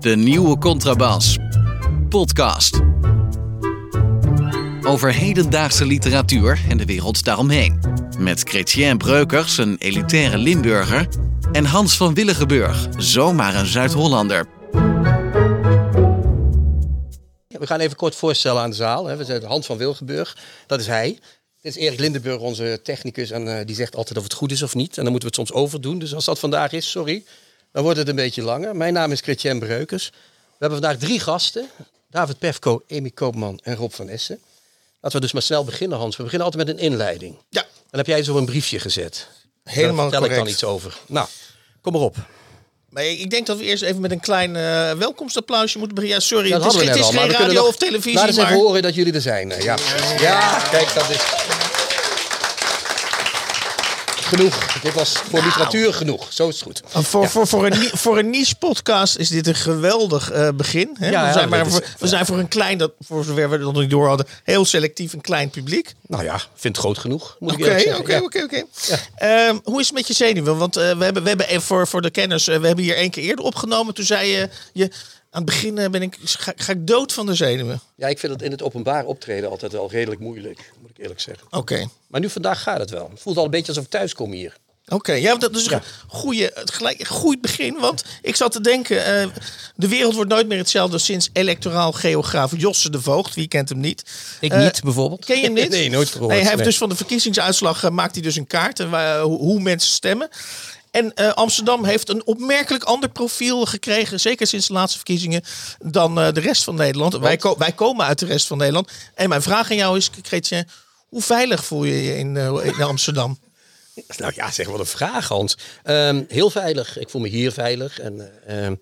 De nieuwe Contrabas. Podcast. Over hedendaagse literatuur en de wereld daaromheen. Met Chrétien Breukers, een elitaire Limburger. En Hans van Willigenburg, zomaar een Zuid-Hollander. We gaan even kort voorstellen aan de zaal. We zijn Hans van Wilgenburg, dat is hij. Dit is Erik Lindenburg, onze technicus. En eh, die zegt altijd of het goed is of niet. En dan moeten we het soms overdoen. Dus als dat vandaag is, sorry, dan wordt het een beetje langer. Mijn naam is Chrétien Breukers. We hebben vandaag drie gasten. David Pefko, Amy Koopman en Rob van Essen. Laten we dus maar snel beginnen, Hans. We beginnen altijd met een inleiding. Ja, Dan heb jij zo een briefje gezet. helemaal Daar vertel correct. ik dan iets over. Nou, kom maar op. Maar ik denk dat we eerst even met een klein eh, welkomstapplausje moeten beginnen. Ja, sorry, Dat het is, we het is al, geen radio nog- of televisie, Laat eens maar... even horen dat jullie er zijn. eh, Ja, ja kijk, dat is... Genoeg. Dit was voor literatuur genoeg. Zo is het goed. Uh, Voor, voor, voor, een, voor een niche-podcast is dit een geweldig eh, begin. Hè? Ja, we, ja, zijn maar is- voor, we zijn voor een klein, dat, voor zover we dat nog niet door hadden, heel selectief een klein publiek. Nou ja, vind het groot genoeg. Moet ik Oké, oké, oké, oké. Ehm, Hoe is het met je zenuwen? Want eh, we hebben, we hebben voor, voor de kenners, eh, we hebben hier één keer eerder opgenomen. Toen zei je, je aan het begin eh, ben ik, ga, ga ik dood van de zenuwen. Ja, ik vind het in het openbaar optreden altijd wel redelijk moeilijk. Moet ik eerlijk zeggen. Oké. Maar nu vandaag gaat het wel. Het voelt al een beetje alsof ik thuis kom hier. Oké, ja, dat is een goede, het gelijk, een goed begin. Want ik zat te denken, eh, de wereld wordt nooit meer hetzelfde sinds electoraal geograaf Josse de Voogd. Wie kent hem niet? Ik Eh, niet bijvoorbeeld. Ken je hem niet? Nee, nooit gehoord. Nee, hij heeft Nee. dus van de verkiezingsuitslag maakt hij dus een kaart en waar- hoe, hoe mensen stemmen. En eh, Amsterdam heeft een opmerkelijk ander profiel gekregen, zeker sinds de laatste verkiezingen, dan eh, de rest van Nederland. Wij, ko- wij komen uit de rest van Nederland. En mijn vraag aan jou is, Kretje, hoe veilig voel je je in, eh, in Amsterdam? Nou ja, zeg wel een vraag, Hans. Ehm, heel veilig. Ik voel me hier veilig en eh, ehm,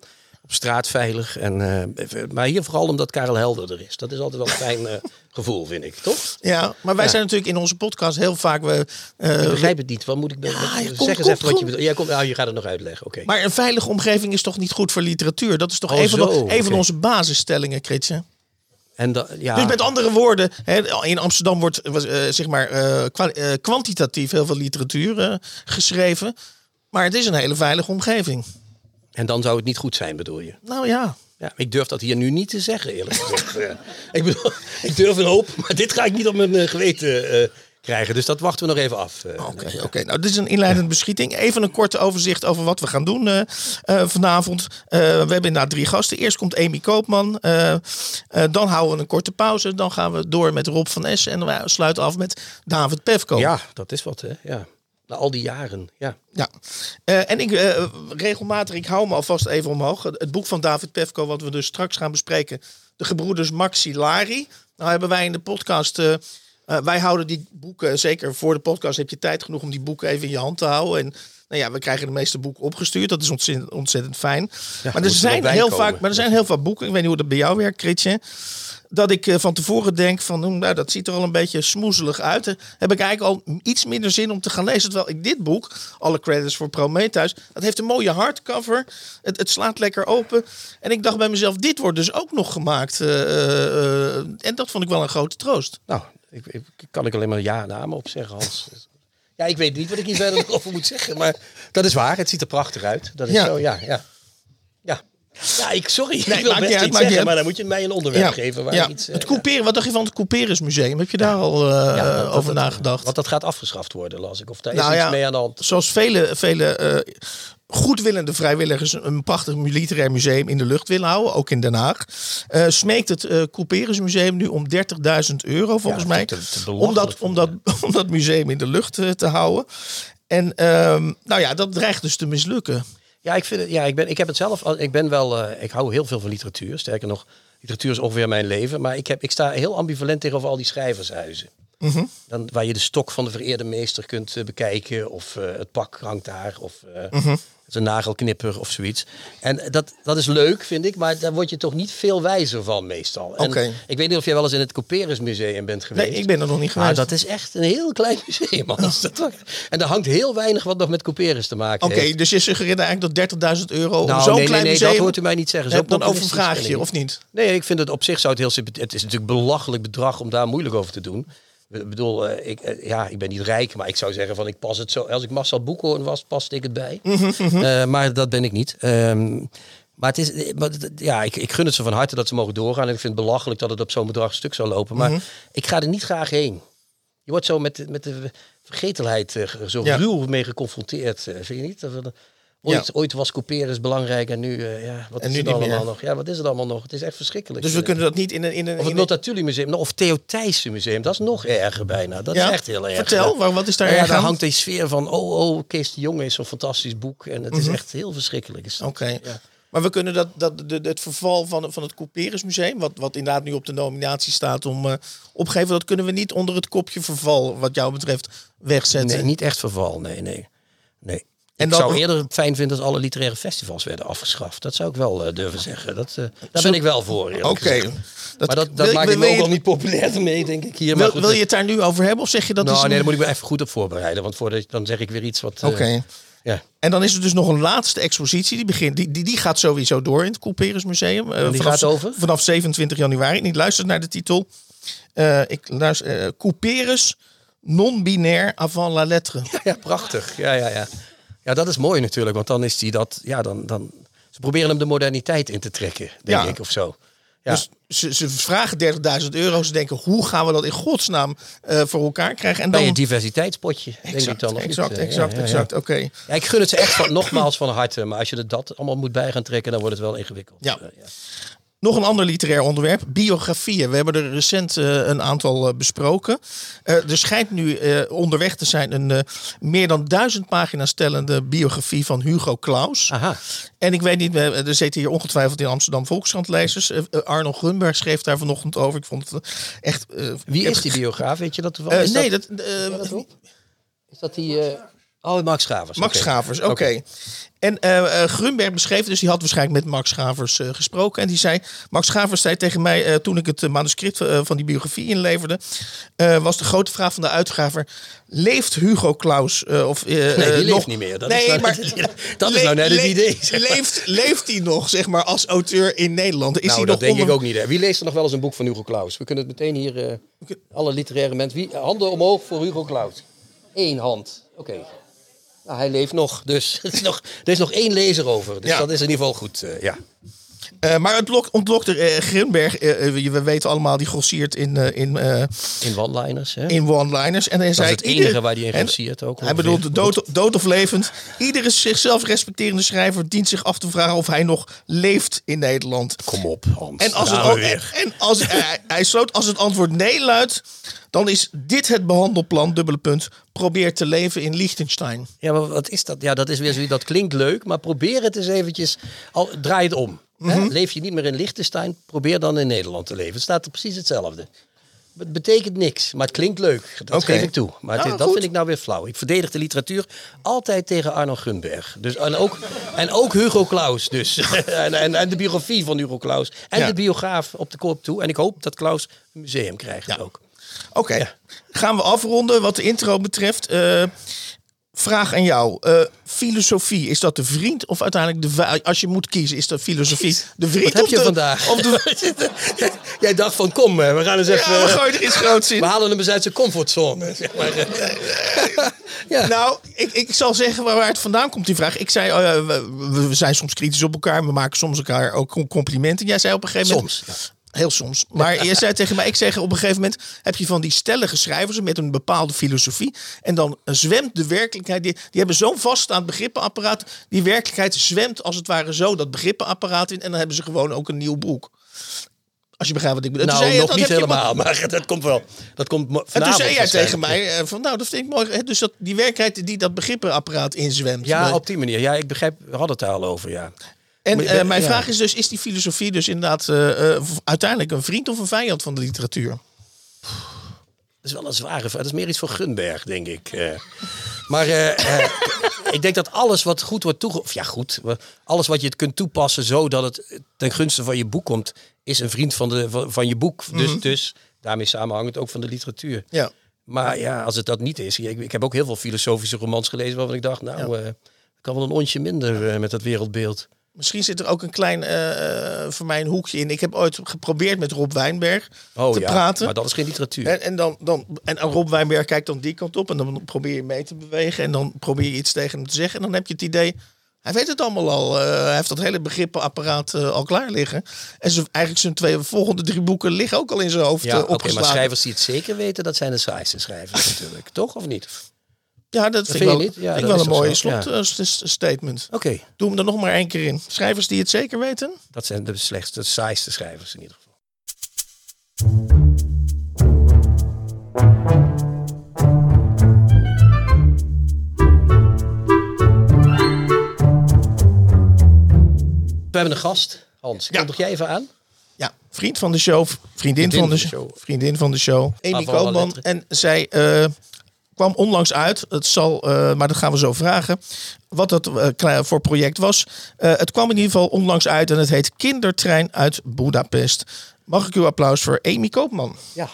op straat veilig. En, eh, maar hier vooral omdat Karel Helder er is. Dat is altijd wel een fijn eh, gevoel, vind ik. Toch? Ja, maar wij Ja. zijn natuurlijk in onze podcast heel vaak. We, eh, Ik begrijp het niet. Wat moet ik met, Ja, met- je zeg komt- eens komt even wat je bedoelt. Ja, kom, nou, je gaat het nog uitleggen. Oké. maar een veilige omgeving is toch niet goed voor literatuur? Dat is toch Oh, een, van, zo, de- een van oké. onze basisstellingen, Kretje. En da, ja, Dus met andere woorden, hè, in Amsterdam wordt zeg maar, kwa- kwantitatief heel veel literatuur geschreven. Maar het is een hele veilige omgeving. En dan zou het niet goed zijn, bedoel je? Nou ja. Ja, ik durf dat hier nu niet te zeggen, eerlijk gezegd. Ja. ik, bedoel, ik durf een hoop, maar dit ga ik niet op mijn eh, geweten eh, krijgen. Dus dat wachten we nog even af. eh. Oké, oké. Nou, dit is een inleidende beschieting. Even een korte overzicht over wat we gaan doen vanavond. We hebben inderdaad drie gasten. Eerst komt Amy Koopman. Dan houden we een korte pauze. Dan gaan we door met Rob van Essen. En we sluiten af met David Pefko. Ja, dat is wat, hè? Ja. Na al die jaren, ja. Ja, Eh, en ik eh, regelmatig, ik hou me alvast even omhoog. Het boek van David Pefko, wat we dus straks gaan bespreken, De Gebroeders Maxillari. Nou hebben wij in de podcast, eh, wij houden die boeken, zeker voor de podcast heb je tijd genoeg om die boeken even in je hand te houden. En nou ja, we krijgen de meeste boeken opgestuurd, dat is ontzettend, ontzettend fijn. maar, er zijn heel vaak, maar er zijn heel veel boeken, ik weet niet hoe dat bij jou werkt, Kritje dat ik eh, van tevoren denk van, nou, dat ziet er al een beetje smoezelig uit. Heb ik eigenlijk al iets minder zin om te gaan lezen. Terwijl ik dit boek, alle credits voor Prometheus, dat heeft een mooie hardcover. Het, het slaat lekker open. En ik dacht bij mezelf, dit wordt dus ook nog gemaakt. eh, eh, en dat vond ik wel een grote troost. Nou, ik, ik, kan ik alleen maar ja-namen op zeggen, Hans. Ja, ik weet niet wat ik hier verder nog over moet zeggen. Maar dat is waar. Het ziet er prachtig uit. Dat is Ja. zo, ja, ja. Ja. Ik, sorry. ik wil best uit, iets zeggen, maar dan moet je mij een onderwerp geven. Waar ja. iets, eh, het Couperus, wat dacht je van het Couperus Museum? Heb je daar al eh, ja, dat- over dat- nagedacht? Want dat gaat afgeschaft worden, las ik. Of daar is Nou iets ja, mee aan de hand. Zoals vele, vele eh, goedwillende vrijwilligers een prachtig literair museum in de lucht willen houden, ook in Den Haag, eh, smeekt het eh Couperus Museum nu om 30.000 euro volgens Ja, mij. te- te belachelijk om, dat, om, dat, om dat museum in de lucht eh, te houden. En ehm, nou ja, dat dreigt dus te mislukken. Ja, ik, vind het, ja ik, ben, ik heb het zelf. Ik ben wel. eh, ik hou heel veel van literatuur. Sterker nog, literatuur is ongeveer mijn leven. Maar ik, heb, ik sta heel ambivalent tegenover al die schrijvershuizen. Mhm. Dan, waar je de stok van de vereerde meester kunt eh, bekijken. Of eh, het pak hangt daar. Of eh, Mhm. zijn nagelknipper of zoiets. En dat, dat is leuk, vind ik. Maar daar word je toch niet veel wijzer van meestal. En. Ik weet niet of jij wel eens in het Couperus Museum bent geweest. Nee, ik ben er nog niet Maar geweest. dat is echt een heel klein museum. En er hangt heel weinig wat nog met Couperus te maken Oké, heeft. dus je suggereert eigenlijk dat 30.000 euro om Nou, zo'n nee, nee, klein nee, museum... dat hoort u mij niet zeggen. Zo dan overvraag je, of niet? Nee, ik vind het op zich zou het heel. Het is natuurlijk belachelijk bedrag om daar moeilijk over te doen. Ik bedoel, eh, ik, eh, ja, ik ben niet rijk, maar ik zou zeggen van ik pas het zo. Als ik Marcel Boekhoorn was, paste ik het bij. Eh, maar dat ben ik niet. Ehm, maar het is, maar ja, ik, ik gun het ze van harte dat ze mogen doorgaan. En ik vind het belachelijk dat het op zo'n bedrag stuk zou lopen. Maar ik ga er niet graag heen. Je wordt zo met, de- met de vergetelheid zo Ja. ruw mee geconfronteerd. vind je niet? Dat ooit, Ja. ooit was kopiëren belangrijk en nu, eh, ja, wat En is nu het allemaal meer. nog? Ja, wat is het allemaal nog? Het is echt verschrikkelijk. Dus we kunnen dat niet in een... In een, of in het een- Multatuli Museum, of Theo Thijssen Museum, dat is nog erger bijna. Dat Ja? is echt heel erg. Vertel, waar- wat is daar ja, daar hangt die sfeer van, oh, oh, Kees de Jonge is zo'n fantastisch boek. En het Mhm. is echt heel verschrikkelijk. Oké. Ja. Maar we kunnen dat, dat, de, het verval van, van het Couperusmuseum, wat, wat inderdaad nu op de nominatie staat om eh, opgeven, dat kunnen we niet onder het kopje verval, wat jou betreft, wegzetten. Nee, niet echt verval, nee, nee. nee. En ik dan- zou eerder fijn vinden als alle literaire festivals werden afgeschaft. Dat zou ik wel eh, durven zeggen. Dat, eh, daar ben ik wel voor. Oké. Dat- maar dat, dat wil- maakt wil- me ook al niet populair mee, denk ik hier. Wil, goed, wil je het daar nu over hebben of zeg je dat nou, is... nee, daar moet ik me even goed op voorbereiden. Want voordat, dan zeg ik weer iets wat... eh, Oké. ja. En dan is er dus nog een laatste expositie. Die, begint, die, die, die gaat sowieso door in het Couperusmuseum. eh, die vanaf, gaat over? Vanaf 27 januari. En ik luister naar de titel. Eh ik luister, Couperus non-binair avant la lettre. Ja, prachtig. Ja, ja, ja. Ja, dat is mooi natuurlijk. Want dan is die dat... Ja, dan, dan, ze proberen hem de moderniteit in te trekken, denk Ja. ik, of zo. Ja. Dus ze, ze vragen 30.000 euro. Ze denken, hoe gaan we dat in godsnaam eh, voor elkaar krijgen? En Bij dan... je diversiteitspotje, denk ik Exact, dan. niet? exact, Eh, ja, exact, exact. Oké. Ja, ik gun het ze echt van, nogmaals van harte. Maar als je er dat allemaal moet bij gaan trekken, dan wordt het wel ingewikkeld. Ja. Eh, ja. Nog een ander literair onderwerp, biografieën. We hebben er recent eh, een aantal eh, besproken. Eh, er schijnt nu onderweg te zijn een meer dan duizend pagina's stellende biografie van Hugo Claus. Aha. En ik weet niet, er zitten hier ongetwijfeld in Amsterdam Volkskrant lezers. Eh, eh, Arno Grunberg schreef daar vanochtend over. Ik vond het echt... Wie is die biograaf? Weet je dat toevallig? Nee, dat? Is dat die... Oh, Max Schavers. Max. Schavers, oké. En eh, eh, Grunberg beschreef, dus die had waarschijnlijk met Max Schavers eh, gesproken. En die zei, Max Schavers zei tegen mij toen ik het manuscript van die biografie inleverde, was de grote vraag van de uitgever, leeft Hugo Claus? eh, of, Nee, die leeft nog... niet meer. Dat nee, is nou maar... net- dat is nou net het idee, zeg maar. Leeft, leeft hij nog, zeg maar, als auteur in Nederland? Is nou, hij dat nog denk ik ook niet. Hè. Wie leest er nog wel eens een boek van Hugo Claus? We kunnen het meteen hier... alle literaire mensen... Wie, handen omhoog voor Hugo Claus. Eén hand. Oké. Nou, hij leeft nog. Dus er is nog, er is nog één lezer over. Dus Ja. dat is in ieder geval goed. eh, ja. Eh, maar het lok- ontlokte Grunberg, eh, eh, we weten allemaal, die grossiert in, in, In one-liners. In one-liners. En hij dat zei, is het ieder- enige waar hij in grossiert ook. Hij bedoelt dood, dood of levend. Iedere zichzelf respecterende schrijver dient zich af te vragen of hij nog leeft in Nederland. Kom op, Hans. En als, het, weer. en als hij, hij sloot, als het antwoord nee luidt, dan is dit het behandelplan, dubbele punt. Probeer te leven in Liechtenstein. Ja, maar wat is dat? Ja, dat is weer zoiets, dat klinkt leuk, maar probeer het eens eventjes, al, draai het om. Mhm. Leef je niet meer in Liechtenstein, probeer dan in Nederland te leven. Het staat er precies hetzelfde. Het betekent niks, maar het klinkt leuk. Dat Oké. geef ik toe. Maar Ja, is- dat vind ik nou weer flauw. Ik verdedig de literatuur altijd tegen Arno Gunberg. Dus, en, ook, en ook Hugo Claus dus. en, en, en de biografie van Hugo Claus. En Ja. de biograaf op de koop toe. En ik hoop dat Claus een museum krijgt ook. Oké, gaan we afronden wat de intro betreft. Eh, vraag aan jou. Eh, filosofie, is dat de vriend of uiteindelijk de? Als je moet kiezen, is dat filosofie de vriend Wat heb je de, vandaag? Of de, Jij dacht van kom, eh, we gaan eens even... ja, we gooien er iets groots in. We halen hem eens uit zijn comfortzone. Zeg maar. ja. Nou, ik, ik zal zeggen waar het vandaan komt, die vraag. Ik zei, eh, we, we zijn soms kritisch op elkaar. We maken soms elkaar ook complimenten. Jij zei op een gegeven moment... Soms, Heel soms. Maar je zei tegen mij, ik zeg op een gegeven moment... heb je van die stellige schrijvers met een bepaalde filosofie... en dan zwemt de werkelijkheid... die, die hebben zo'n vaststaand begrippenapparaat... die werkelijkheid zwemt als het ware zo dat begrippenapparaat in... en dan hebben ze gewoon ook een nieuw boek. Als je begrijpt wat ik bedoel. Nou, zei nog niet je helemaal, maar dat komt wel. Dat komt En toen zei jij tegen mij, eh, van, nou, dat vind ik mooi. Dus dat, die werkelijkheid die dat begrippenapparaat inzwemt. Ja, Maar- op die manier. Ja, ik begrijp, we hadden het daar al over, ja. En eh, mijn ja. vraag is dus, is die filosofie dus inderdaad eh, eh, uiteindelijk een vriend of een vijand van de literatuur? Dat is wel een zware vraag. Dat is meer iets voor Gunberg, denk ik. Eh, maar eh, eh, ik denk dat alles wat goed wordt toegepast... Of ja, goed. Alles wat je het kunt toepassen zodat het ten gunste van je boek komt... is een vriend van, de, van, van je boek. Dus, dus daarmee samenhangend ook van de literatuur. Ja. Maar ja, als het dat niet is. Ik, ik heb ook heel veel filosofische romans gelezen waarvan ik dacht, nou, eh, ik kan wel een onsje minder eh, met dat wereldbeeld. Misschien zit er ook een klein, eh, voor mij een hoekje in. Ik heb ooit geprobeerd met Rob Wijnberg Oh te ja, praten. maar dat is geen literatuur. En, en, dan, dan, en Rob Wijnberg kijkt dan die kant op en dan probeer je mee te bewegen en dan probeer je iets tegen hem te zeggen. En dan heb je het idee, hij weet het allemaal al. Eh, hij heeft dat hele begrippenapparaat eh, al klaar liggen. En zo, eigenlijk zijn twee volgende drie boeken liggen ook al in zijn hoofd Ja, oké, maar opgeslagen. schrijvers die het zeker weten, dat zijn de saaiste schrijvers natuurlijk. Toch, of niet? Ja, dat vind, ik wel, niet? Ja, vind ik wel een mooie zo? Ja. slot eh. Oké, Doe hem er nog maar één keer in. Schrijvers die het zeker weten? dat zijn de slechtste, de saaiste schrijvers in ieder geval. We hebben een gast. Hans, Ja. kondig jij even aan? Ja, vriend van de show, vriendin, van, de show, vriendin van de show, Amy Koopman. En zij eh, kwam onlangs uit, het zal, eh, maar dat gaan we zo vragen, wat dat eh, voor project was. Eh, het kwam in ieder geval onlangs uit en het heet Kindertrein uit Budapest. Mag ik uw applaus voor Amy Koopman? Ja.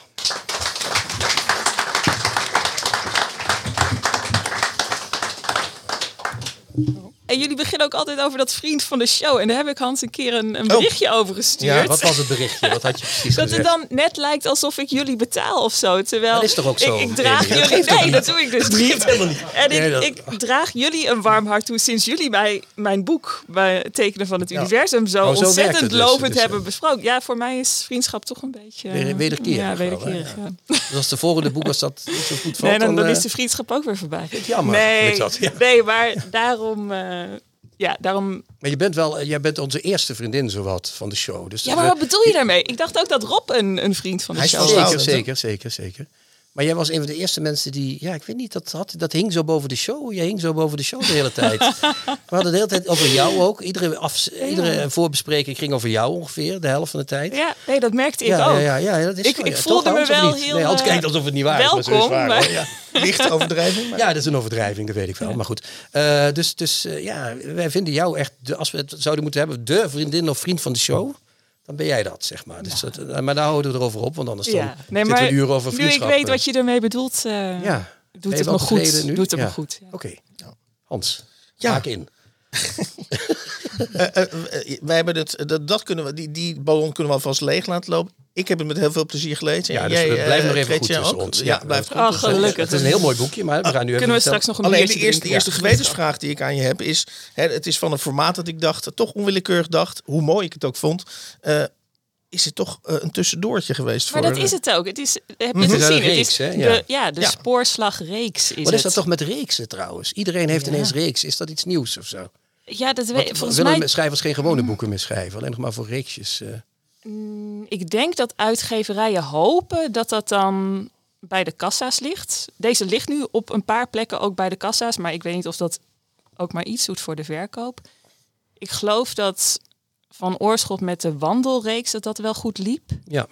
En jullie beginnen ook altijd over dat vriend van de show. En daar heb ik Hans een keer een, een berichtje over gestuurd. Ja, wat was het berichtje? Wat had je precies dat het dan net lijkt alsof ik jullie betaal of zo. Terwijl Dat is toch ook zo, Ik, ik draag? Dat jullie. Nee, dat doe ik dus niet. helemaal niet. En ik, Nee, dat- ik draag jullie een warm hart toe sinds jullie mij mijn boek bij Tekenen van het Universum zo, Oh, zo ontzettend dus. lovend Dus, hebben eh, besproken. Ja, voor mij is vriendschap toch een beetje. eh, Weder- wederkerig Ja, wederkerig. ja. Dus als de volgende boek als dat niet zo goed valt, Nee, dan, dan eh, is de vriendschap ook weer voorbij. jammer, Nee, dat, ja. nee maar daarom. eh, ja, daarom Maar je bent wel, jij bent onze eerste vriendin zowat van de show. Dus Ja, maar wat bedoel je daarmee? Ik dacht ook dat Rob een, een vriend van de Hij is show was. Zeker, zeker, zeker, zeker. Maar jij was een van de eerste mensen die, ja, ik weet niet, dat, had, dat hing zo boven de show. Jij hing zo boven de show de hele tijd. We hadden de hele tijd over jou ook. Iedere, af, iedere voorbespreking ging over jou ongeveer, de helft van de tijd. Ja, nee, dat merkte ik ja, ook. ja, ja, ja, dat is Ik- zo, ik ja. voelde Toch, me Hans, wel niet? heel, Nee, Hans eh, kijkt alsof het niet waar is, maar zo is welkom, waar, maar- hoor, ja. Lichte overdrijving. maar- Ja, dat is een overdrijving, dat weet ik wel. Maar goed. Eh, dus dus eh, ja, wij vinden jou echt, de, als we het zouden moeten hebben, de vriendin of vriend van de show. Dan ben jij dat, zeg maar. Dus dat, eh, maar daar houden we erover op, want anders dan Ja, nee, zitten maar we een uur over nu ik vriendschap. weet wat je ermee bedoelt, eh, Ja. Doet het me goed. nu? Doet het Ja. me goed. ja. Oké. Hans, Ja. haak in. Eh, wij hebben het, dat, dat kunnen we, die, die ballon kunnen we alvast leeg laten lopen. Ik heb het met heel veel plezier gelezen. Ja, dus we eh, nog even goed tussen ook? ons. Ja, Ja. blijft goed. Oh, gelukkig. Het is een heel mooi boekje, maar we gaan nu even Kunnen we straks nog een Alleen de eerste, eerste gewetensvraag die ik aan je heb is... Hè, het is van een formaat dat ik dacht, toch onwillekeurig dacht... hoe mooi ik het ook vond... eh, is het toch eh, een tussendoortje geweest Maar voor... dat is het ook. Het is, heb je Het het gezien? Het reeks, is hè? de, Ja. ja. de Ja. spoorslagreeks is Wat is het. dat toch met reeksen trouwens? Iedereen heeft Ja. ineens reeks. Is dat iets nieuws of zo? Ja, dat weet, Wat, volgens willen mij... schrijvers geen gewone boeken meer schrijven? Alleen nog maar voor reeksjes. eh. Ik denk dat uitgeverijen hopen dat dat dan bij de kassa's ligt. Deze ligt nu op een paar plekken ook bij de kassa's, maar ik weet niet of dat ook maar iets doet voor de verkoop. Ik geloof dat Van Oorschot met de wandelreeks dat dat wel goed liep. Ja.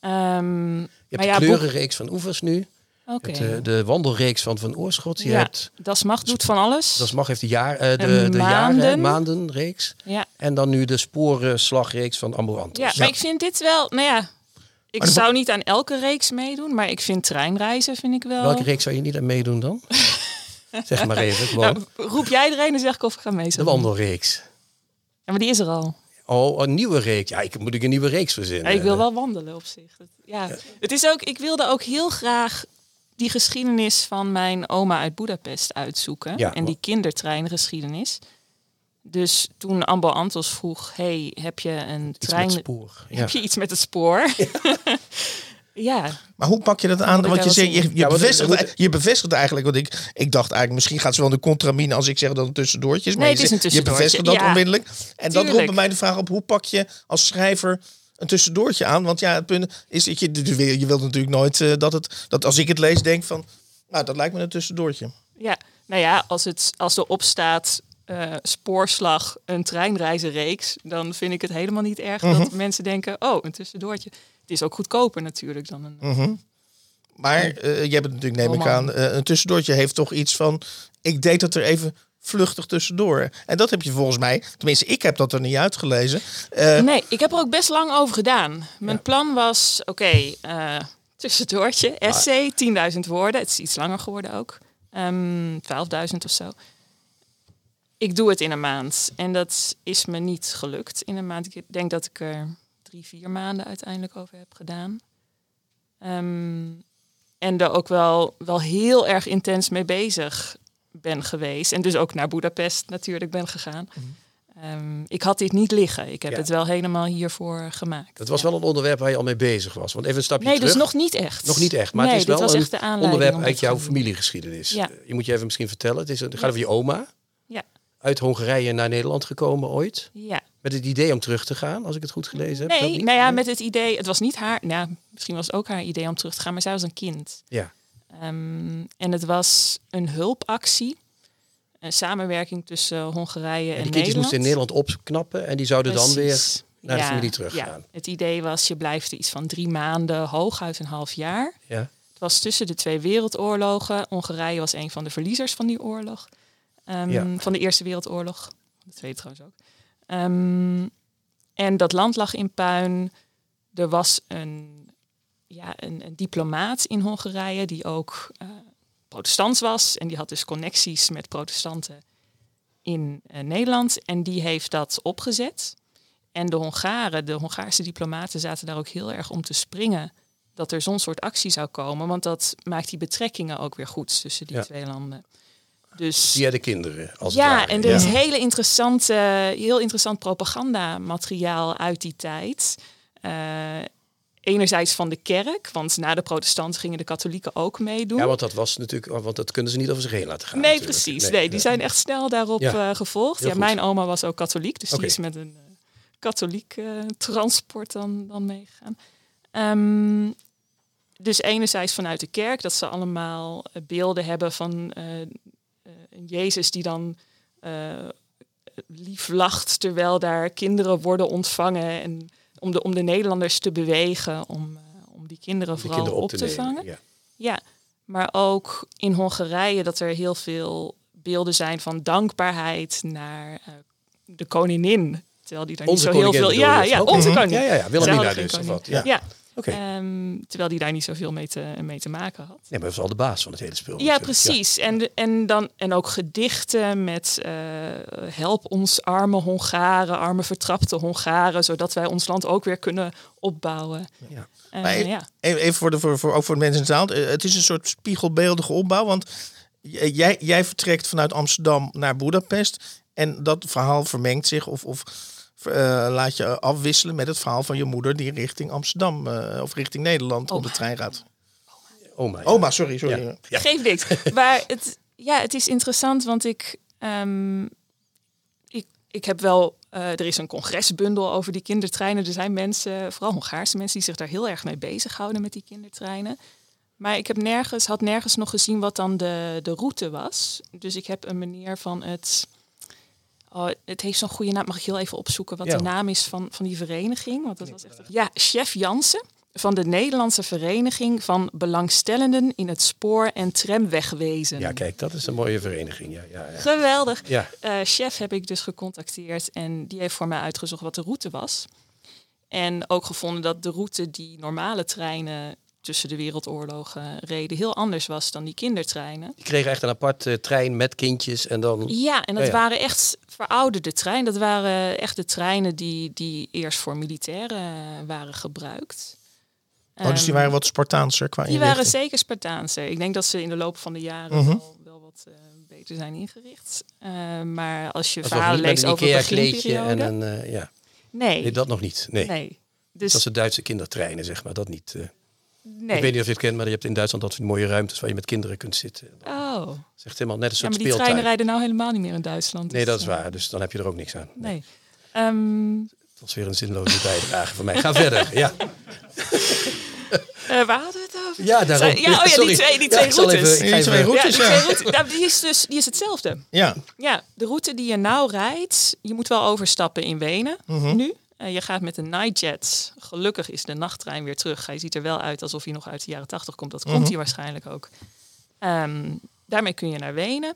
Ehm, Je hebt maar de ja, kleurenreeks van Oevers nu. Hebt de, de wandelreeks van Van Oorschot. Je Ja, hebt, Das Mag doet van alles. dat mag heeft de, jaar, eh, de, de jaren, maanden. maandenreeks. Ja, En dan nu de sporenslagreeks van Ambulantos. ja, maar ik vind dit wel, nou ja, ik de- zou niet aan elke reeks meedoen, maar ik vind treinreizen vind ik wel. Welke reeks zou je niet aan meedoen dan? zeg maar even. Nou, roep jij er een en zeg ik of ik ga mee. de wandelreeks. Ja, maar die is er al. Oh, een nieuwe reeks. Ja, ik moet ik een nieuwe reeks verzinnen. Ja, ik wil wel wandelen op zich. Ja, het is ook, ik wilde ook heel graag die geschiedenis van mijn oma uit Budapest uitzoeken. Ja, en die kindertreingeschiedenis. Dus toen Ambo Antos vroeg, hey, heb je een Iets trein... met spoor. Ja. Heb je iets met het spoor? Ja, Maar hoe pak je dat aan? Want je, zegt, je, je, Ja, want bevestigt, je bevestigt eigenlijk wat ik... Ik dacht eigenlijk, misschien gaat ze wel een contramine als ik zeg dat het een tussendoortje is. Maar Nee, het is een zegt- je tussendoortje, bevestigt dat ja. onmiddellijk. En dat roept bij mij de vraag op, hoe pak je als schrijver een tussendoortje aan? Want ja, het punt is dat je, je wilt natuurlijk nooit eh, dat het... Dat als ik het lees, denk van, nou, dat lijkt me een tussendoortje. ja. Nou ja, als, het, als er op staat eh, spoorslag, een treinreizenreeks... dan vind ik het helemaal niet erg Mhm. dat mensen denken... oh, een tussendoortje. Het is ook goedkoper natuurlijk dan een... Maar eh je hebt het natuurlijk, neem ik aan, eh, een tussendoortje heeft toch iets van... Ik deed het er even vluchtig tussendoor. En dat heb je volgens mij, tenminste ik heb dat er niet uitgelezen. Eh, Nee, ik heb er ook best lang over gedaan. Mijn plan was, oké, eh, tussendoortje, essay, 10.000 woorden. Het is iets langer geworden ook. Ehm 12.000 of zo. ik doe het in een maand. En dat is me niet gelukt in een maand. Ik denk dat ik er drie, vier maanden uiteindelijk over heb gedaan. Ehm, en er ook wel, wel heel erg intens mee bezig ben geweest. En dus ook naar Budapest natuurlijk ben gegaan. Ehm, ik had dit niet liggen. Ik heb Ja. het wel helemaal hiervoor gemaakt. Dat was Ja. wel een onderwerp waar je al mee bezig was. Want even een stapje Nee, terug. dus nog niet echt. Nog niet echt, maar nee, het is wel een onderwerp uit jouw familiegeschiedenis. Ja. Eh, Je moet je even misschien vertellen. Het, is, het gaat over je oma. Ja. Uit Hongarije naar Nederland gekomen ooit. Ja. Met het idee om terug te gaan, als ik het goed gelezen heb. Nee, nou ja, Nee? met het idee, het was niet haar, nou, misschien was het ook haar idee om terug te gaan, maar zij was een kind. Ja. Ehm, en het was een hulpactie, een samenwerking tussen Hongarije en, En die kindjes Nederland. moesten in Nederland opknappen en die zouden dan weer naar de Ja, familie teruggaan. Ja. Het idee was, je blijft er iets van drie maanden, hooguit een half jaar. Ja. Het was tussen de twee wereldoorlogen. Hongarije was een van de verliezers van die oorlog. Ehm, Ja. Van de Eerste Wereldoorlog. De Tweede trouwens ook. Ehm, en dat land lag in puin. Er was een, ja, een, een diplomaat in Hongarije die ook eh, protestants was. En die had dus connecties met protestanten in eh, Nederland. En die heeft dat opgezet. En de Hongaren, de Hongaarse diplomaten zaten daar ook heel erg om te springen dat er zo'n soort actie zou komen. Want dat maakt die betrekkingen ook weer goed tussen die Ja. twee landen. Dus Via de kinderen, als ja, en er is hele interessante, heel interessant propagandamateriaal uit die tijd. Eh, enerzijds van de kerk, want na de protestanten gingen de katholieken ook meedoen. Ja, want dat was natuurlijk, want dat kunnen ze niet over zich heen laten gaan. nee, natuurlijk. precies. Nee, die zijn echt snel daarop Ja, eh, gevolgd. heel Ja, goed. mijn oma was ook katholiek, dus die is met een eh, katholiek eh, transport dan, dan meegegaan. Ehm, dus enerzijds vanuit de kerk, dat ze allemaal beelden hebben van een Jezus die dan lief lacht terwijl daar kinderen worden ontvangen. En om de, om de Nederlanders te bewegen om, eh, om die kinderen vooral kinderen op, te, nemen, vangen. Ja. Ja, maar ook in Hongarije dat er heel veel beelden zijn van dankbaarheid naar eh, de koningin. Terwijl die daar Onze niet zo heel veel... Ja, ja, onze Mhm. koningin. Ja, ja, ja. Wilhelmina dus, of wat? Ja. Ja. Ehm, terwijl die daar niet zoveel mee te, mee te maken had. Nee, maar dat is wel de baas van het hele spel. Ja, natuurlijk. precies. En, en, dan, en ook gedichten met eh, help ons arme Hongaren, arme vertrapte Hongaren, zodat wij ons land ook weer kunnen opbouwen. Ja. Eh, Maar ja. Even even voor, de, voor, voor, ook voor de mensen in de zaal. Eh, Het is een soort spiegelbeeldige opbouw. Want jij, jij vertrekt vanuit Amsterdam naar Budapest. En dat verhaal vermengt zich of, of eh, laat je afwisselen met het verhaal van je moeder... die richting Amsterdam eh, of richting Nederland op de Oma. trein gaat. Oma. ja. Oma, sorry. sorry. Ja. Ja. Geeft niks. maar het, ja, het is interessant, want ik, ehm, ik, ik heb wel. eh, er is een congresbundel over die kindertreinen. Er zijn mensen, vooral Hongaarse mensen, die zich daar heel erg mee bezighouden met die kindertreinen. Maar ik heb nergens, had nergens nog gezien wat dan de, de route was. Dus ik heb een meneer van het. Oh, het heeft zo'n goede naam. Mag ik heel even opzoeken wat Ja. de naam is van, van die vereniging? Want dat was echt. Ja, chef Jansen van de Nederlandse Vereniging van Belangstellenden in het spoor- en tramwegwezen. Ja, kijk, dat is een mooie vereniging. Ja, ja, ja. Geweldig. ja. Eh, chef heb ik dus gecontacteerd en die heeft voor mij uitgezocht wat de route was. En ook gevonden dat de route die normale treinen tussen de wereldoorlogen reden heel anders was dan die kindertreinen. Die kregen echt een aparte trein met kindjes en dan... Ja, en dat Ja, ja. waren echt verouderde treinen. Dat waren echt de treinen die, die eerst voor militairen eh, waren gebruikt. Oh, dus die Ehm, waren wat Spartaanser qua Die waren zeker Spartaanse. Ik denk dat ze in de loop van de jaren Mhm. wel, wel wat eh, beter zijn ingericht. Eh, maar als je verhalen leest een over de Ikea-kleedje en een... eh, ja. Nee, Nee, dat nog niet. Nee. nee. Dus, Dat is de Duitse kindertreinen, zeg maar. Dat niet. Nee. Ik weet niet of je het kent, maar je hebt in Duitsland die mooie ruimtes waar je met kinderen kunt zitten. Dat Oh, is echt helemaal net een ja, soort maar die speeltuin. treinen rijden nou helemaal niet meer in Duitsland. Nee, dus, dat is eh, waar. Dus dan heb je er ook niks aan. Nee. Ehm, Dat was weer een zinloze bijdrage van mij. Ga verder. Ja, eh, waar hadden we het over? ja daarom. Ja, oh ja, die Sorry. twee, die Ja, twee routes. even- Die twee even- routes. ja, die, ja. twee routes. Nou, die is dus die is hetzelfde. Ja, Ja, de route die je nou rijdt, je moet wel overstappen in Wenen Mhm. nu. Eh, je gaat met de Nightjet. Gelukkig is de nachttrein weer terug. Hij ziet er wel uit alsof hij nog uit de jaren 80 komt. Dat komt Mhm. hij waarschijnlijk ook. Ehm, daarmee kun je naar Wenen.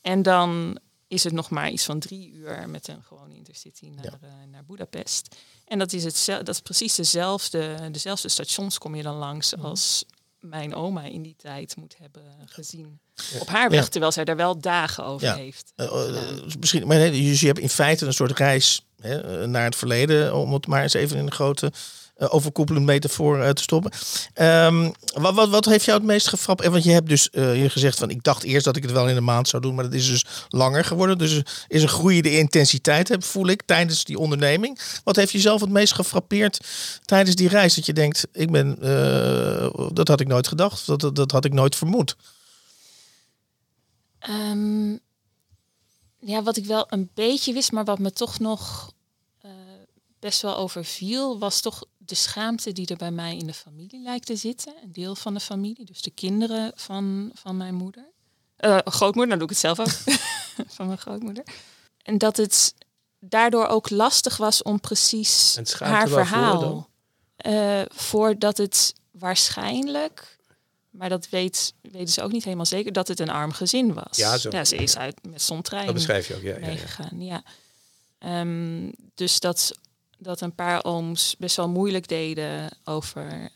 En dan is het nog maar iets van drie uur met een gewone intercity naar, eh, naar Budapest. En dat is, het, dat is precies dezelfde, dezelfde stations kom je dan langs als mijn oma in die tijd moet hebben gezien. Op haar weg, Ja. terwijl zij daar wel dagen over Ja. heeft. Eh, eh, dus misschien, maar nee, dus je hebt in feite een soort reis hè, eh, naar het verleden, om het maar eens even in een grote eh, overkoepelend metafoor eh, te stoppen. Ehm, wat, wat, wat heeft jou het meest gefrapt? Eh, Want je hebt dus eh, je gezegd van, ik dacht eerst dat ik het wel in een maand zou doen, maar dat is dus langer geworden. Dus is een groeiende intensiteit, heb, voel ik, tijdens die onderneming. Wat heeft jezelf het meest gefrappeerd tijdens die reis? Dat je denkt, ik ben, eh, dat had ik nooit gedacht, dat, dat, dat had ik nooit vermoed. Ehm, ja, wat ik wel een beetje wist, maar wat me toch nog eh, best wel overviel, was toch de schaamte die er bij mij in de familie lijkt te zitten. Een deel van de familie, dus de kinderen van, van mijn moeder. Eh, grootmoeder, dan doe ik het zelf ook. van mijn grootmoeder. En dat het daardoor ook lastig was om precies haar verhaal. Eh, voordat het waarschijnlijk, maar dat weet, weten ze ook niet helemaal zeker, dat het een arm gezin was. Ja, zo. ze is uit met zo'n trein Dat beschrijf je ook, ja. ja, ja. meegegaan. Ja. Ehm, dus dat, dat een paar ooms best wel moeilijk deden over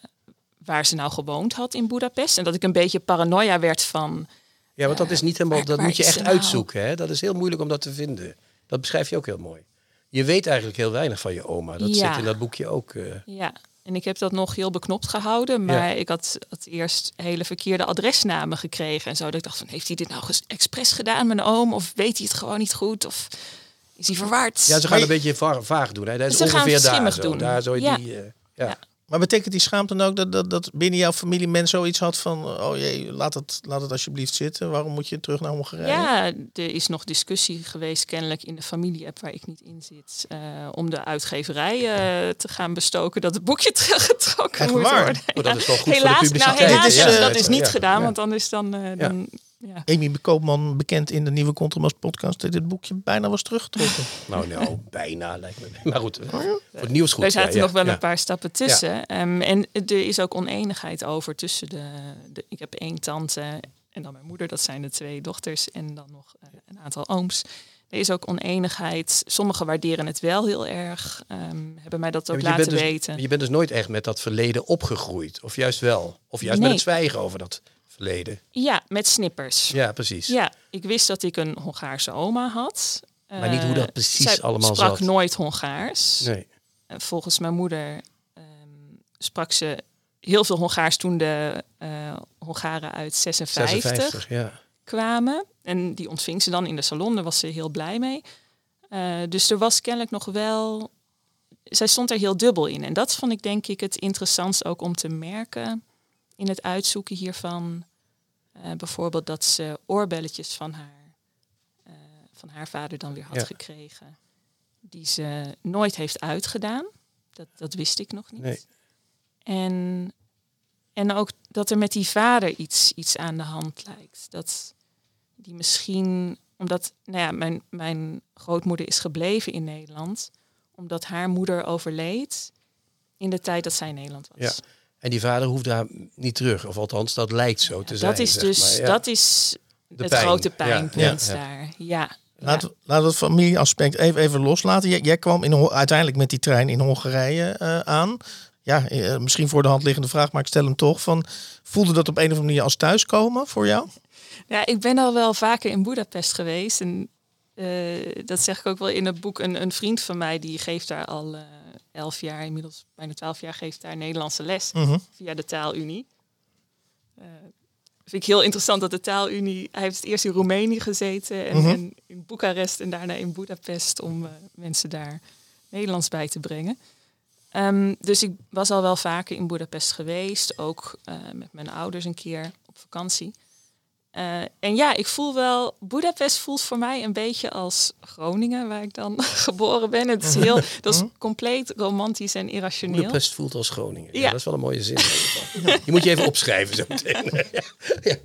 waar ze nou gewoond had in Budapest. En dat ik een beetje paranoia werd van... Ja, want dat is niet helemaal, waar- dat moet je echt nou? uitzoeken. Hè? Dat is heel moeilijk om dat te vinden. Dat beschrijf je ook heel mooi. Je weet eigenlijk heel weinig van je oma. Dat Ja. zit in dat boekje ook. eh. Ja, en ik heb dat nog heel beknopt gehouden. Maar ik had, had eerst hele verkeerde adresnamen gekregen. En zo dat ik dacht van, heeft hij dit nou expres gedaan, mijn oom? Of weet hij het gewoon niet goed? Of is hij verward? Ja, ze gaan een beetje va- vaag doen. Hè? Dat is Ze gaan ongeveer daar schimmig zo. doen. Daar zo Ja. die... eh, ja. Ja. Maar betekent die schaamte dan ook dat, dat, dat binnen jouw familie men zoiets had van... oh jee, laat het, laat het alsjeblieft zitten. Waarom moet je terug naar Hongarije? Ja, er is nog discussie geweest kennelijk in de familie-app waar ik niet in zit. eh, om de uitgeverij eh, te gaan bestoken dat het boekje teruggetrokken moet worden. Oh, dat is wel goed helaas, voor de publiciteit. Nou, helaas dat is niet ja, gedaan, ja. want anders dan... eh, dan ja. Amy Koopman, bekend in de nieuwe Contrabas podcast... dat dit boekje bijna was teruggetrokken. Nou, nou, bijna lijkt me. Maar goed, voor het nieuws goed. Er zaten ja, nog wel ja. een paar stappen tussen. Ehm, en er is ook oneenigheid over tussen de, de... Ik heb één tante en dan mijn moeder. Dat zijn de twee dochters. En dan nog eh, een aantal ooms. Er is ook oneenigheid. Sommigen waarderen het wel heel erg. ehm, hebben mij dat ook laten bent dus- weten. Je bent dus nooit echt met dat verleden opgegroeid. Of juist wel. Of juist met het zwijgen over dat verleden. Ja, met snippers. Ja, precies. Ja, ik wist dat ik een Hongaarse oma had. Maar niet hoe dat Eh, precies allemaal sprak zat. nooit Hongaars. Nee. En volgens mijn moeder ehm, sprak ze heel veel Hongaars toen de eh, Hongaren uit 56, 56, ja. kwamen. En die ontving ze dan in de salon, daar was ze heel blij mee. Eh, dus er was kennelijk nog wel... Zij stond er heel dubbel in. En dat vond ik denk ik het interessantst ook om te merken... in het uitzoeken hiervan. Eh, bijvoorbeeld dat ze oorbelletjes van haar, eh, van haar vader dan weer had Ja. gekregen. Die ze nooit heeft uitgedaan. Dat, dat wist ik nog niet. Nee. En, en ook dat er met die vader iets, iets aan de hand lijkt. Dat die misschien, omdat nou ja, mijn, mijn grootmoeder is gebleven in Nederland, omdat haar moeder overleed in de tijd dat zij in Nederland was. Ja. En die vader hoeft daar niet terug. Of althans, dat lijkt zo te zijn. dat is dus maar, ja. dat is De het pijn. grote pijnpunt ja, ja. daar. Ja. Laten we laten we het familieaspect even, even loslaten. Jij, jij kwam in, uiteindelijk met die trein in Hongarije eh, aan. Ja, eh, misschien voor de hand liggende vraag, maar ik stel hem toch. Van, voelde dat op een of andere manier als thuiskomen voor jou? Ja, ik ben al wel vaker in Budapest geweest. En eh, dat zeg ik ook wel in het boek. Een, een vriend van mij die geeft daar al eh, elf jaar, inmiddels bijna twaalf jaar, geeft daar Nederlandse les Mhm. via de taalunie. Eh vind ik heel interessant dat de taalunie... Hij heeft eerst in Roemenië gezeten en, Mhm. en in Boekarest en daarna in Budapest... om eh, mensen daar Nederlands bij te brengen. Ehm, dus ik was al wel vaker in Budapest geweest. Ook eh, met mijn ouders een keer op vakantie. Eh, en ja, ik voel wel, Budapest voelt voor mij een beetje als Groningen, waar ik dan geboren ben. Het is heel, dat is compleet romantisch en irrationeel. Budapest voelt als Groningen. Ja. Ja. dat is wel een mooie zin. Die moet je even opschrijven zo meteen. ja. Ja.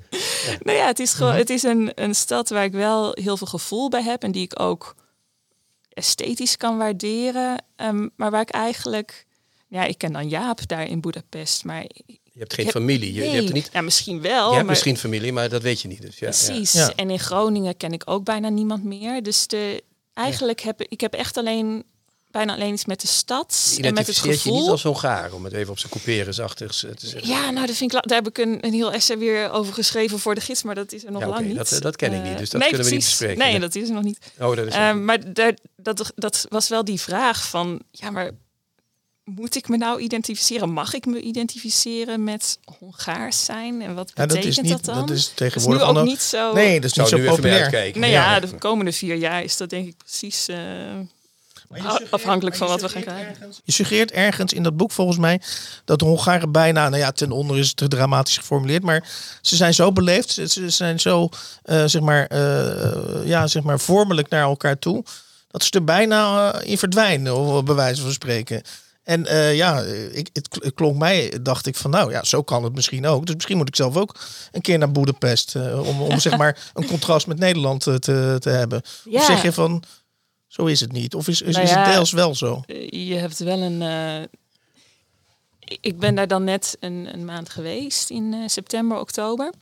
Nou ja, het is gewoon, het is een, een stad waar ik wel heel veel gevoel bij heb en die ik ook esthetisch kan waarderen. Ehm, maar waar ik eigenlijk, ja, ik ken dan Jaap daar in Budapest, maar Je hebt geen heb- familie. Je, je hebt er niet. ja, misschien wel. Je hebt maar, misschien familie, maar dat weet je niet. Dus ja. Precies. Ja. En in Groningen ken ik ook bijna niemand meer. Dus de, eigenlijk heb ik, ik heb echt alleen bijna alleen iets met de stad en met het Identificeert je niet gevoel. als Hongaar, om het even op zijn couperensachtigs te zeggen. Ja, nou, dat vind ik, daar heb ik een, een heel essay weer over geschreven voor de gids, maar dat is er nog Ja, lang niet. dat, eh, dat ken ik niet, Eh, dus dat nee, kunnen we niet bespreken. Nee, Nee. dat is er nog niet. Oh, dat is Eh, maar daar, dat, dat was wel die vraag van, ja, maar moet ik me nou identificeren? Mag ik me identificeren met Hongaars zijn? En wat Ja, betekent dat is niet. dan? Dat is Dat is tegenwoordig nu ook niet zo. Nee, dat is niet zo populair. Nee, Ja. de komende vier jaar is dat denk ik precies eh, afhankelijk van wat we gaan krijgen. Je suggereert ergens in dat boek volgens mij dat de Hongaren bijna, nou ja, ten onder is het te dramatisch geformuleerd, maar ze zijn zo beleefd, ze- ze zijn zo, eh, zeg maar, eh, ja, zeg maar, vormelijk naar elkaar toe, dat ze er bijna in verdwijnen, of bij wijze van spreken. En eh, ja, ik, het kl- het klonk mij, dacht ik van, nou ja, zo kan het misschien ook. Dus misschien moet ik zelf ook een keer naar Boedapest eh, om, om zeg maar een contrast met Nederland eh, te, te hebben. Ja. Of zeg je van, zo is het niet? Of is, is, Nou is het deels wel zo? Je hebt wel een. ik- ben daar dan net een, een maand geweest in september, oktober.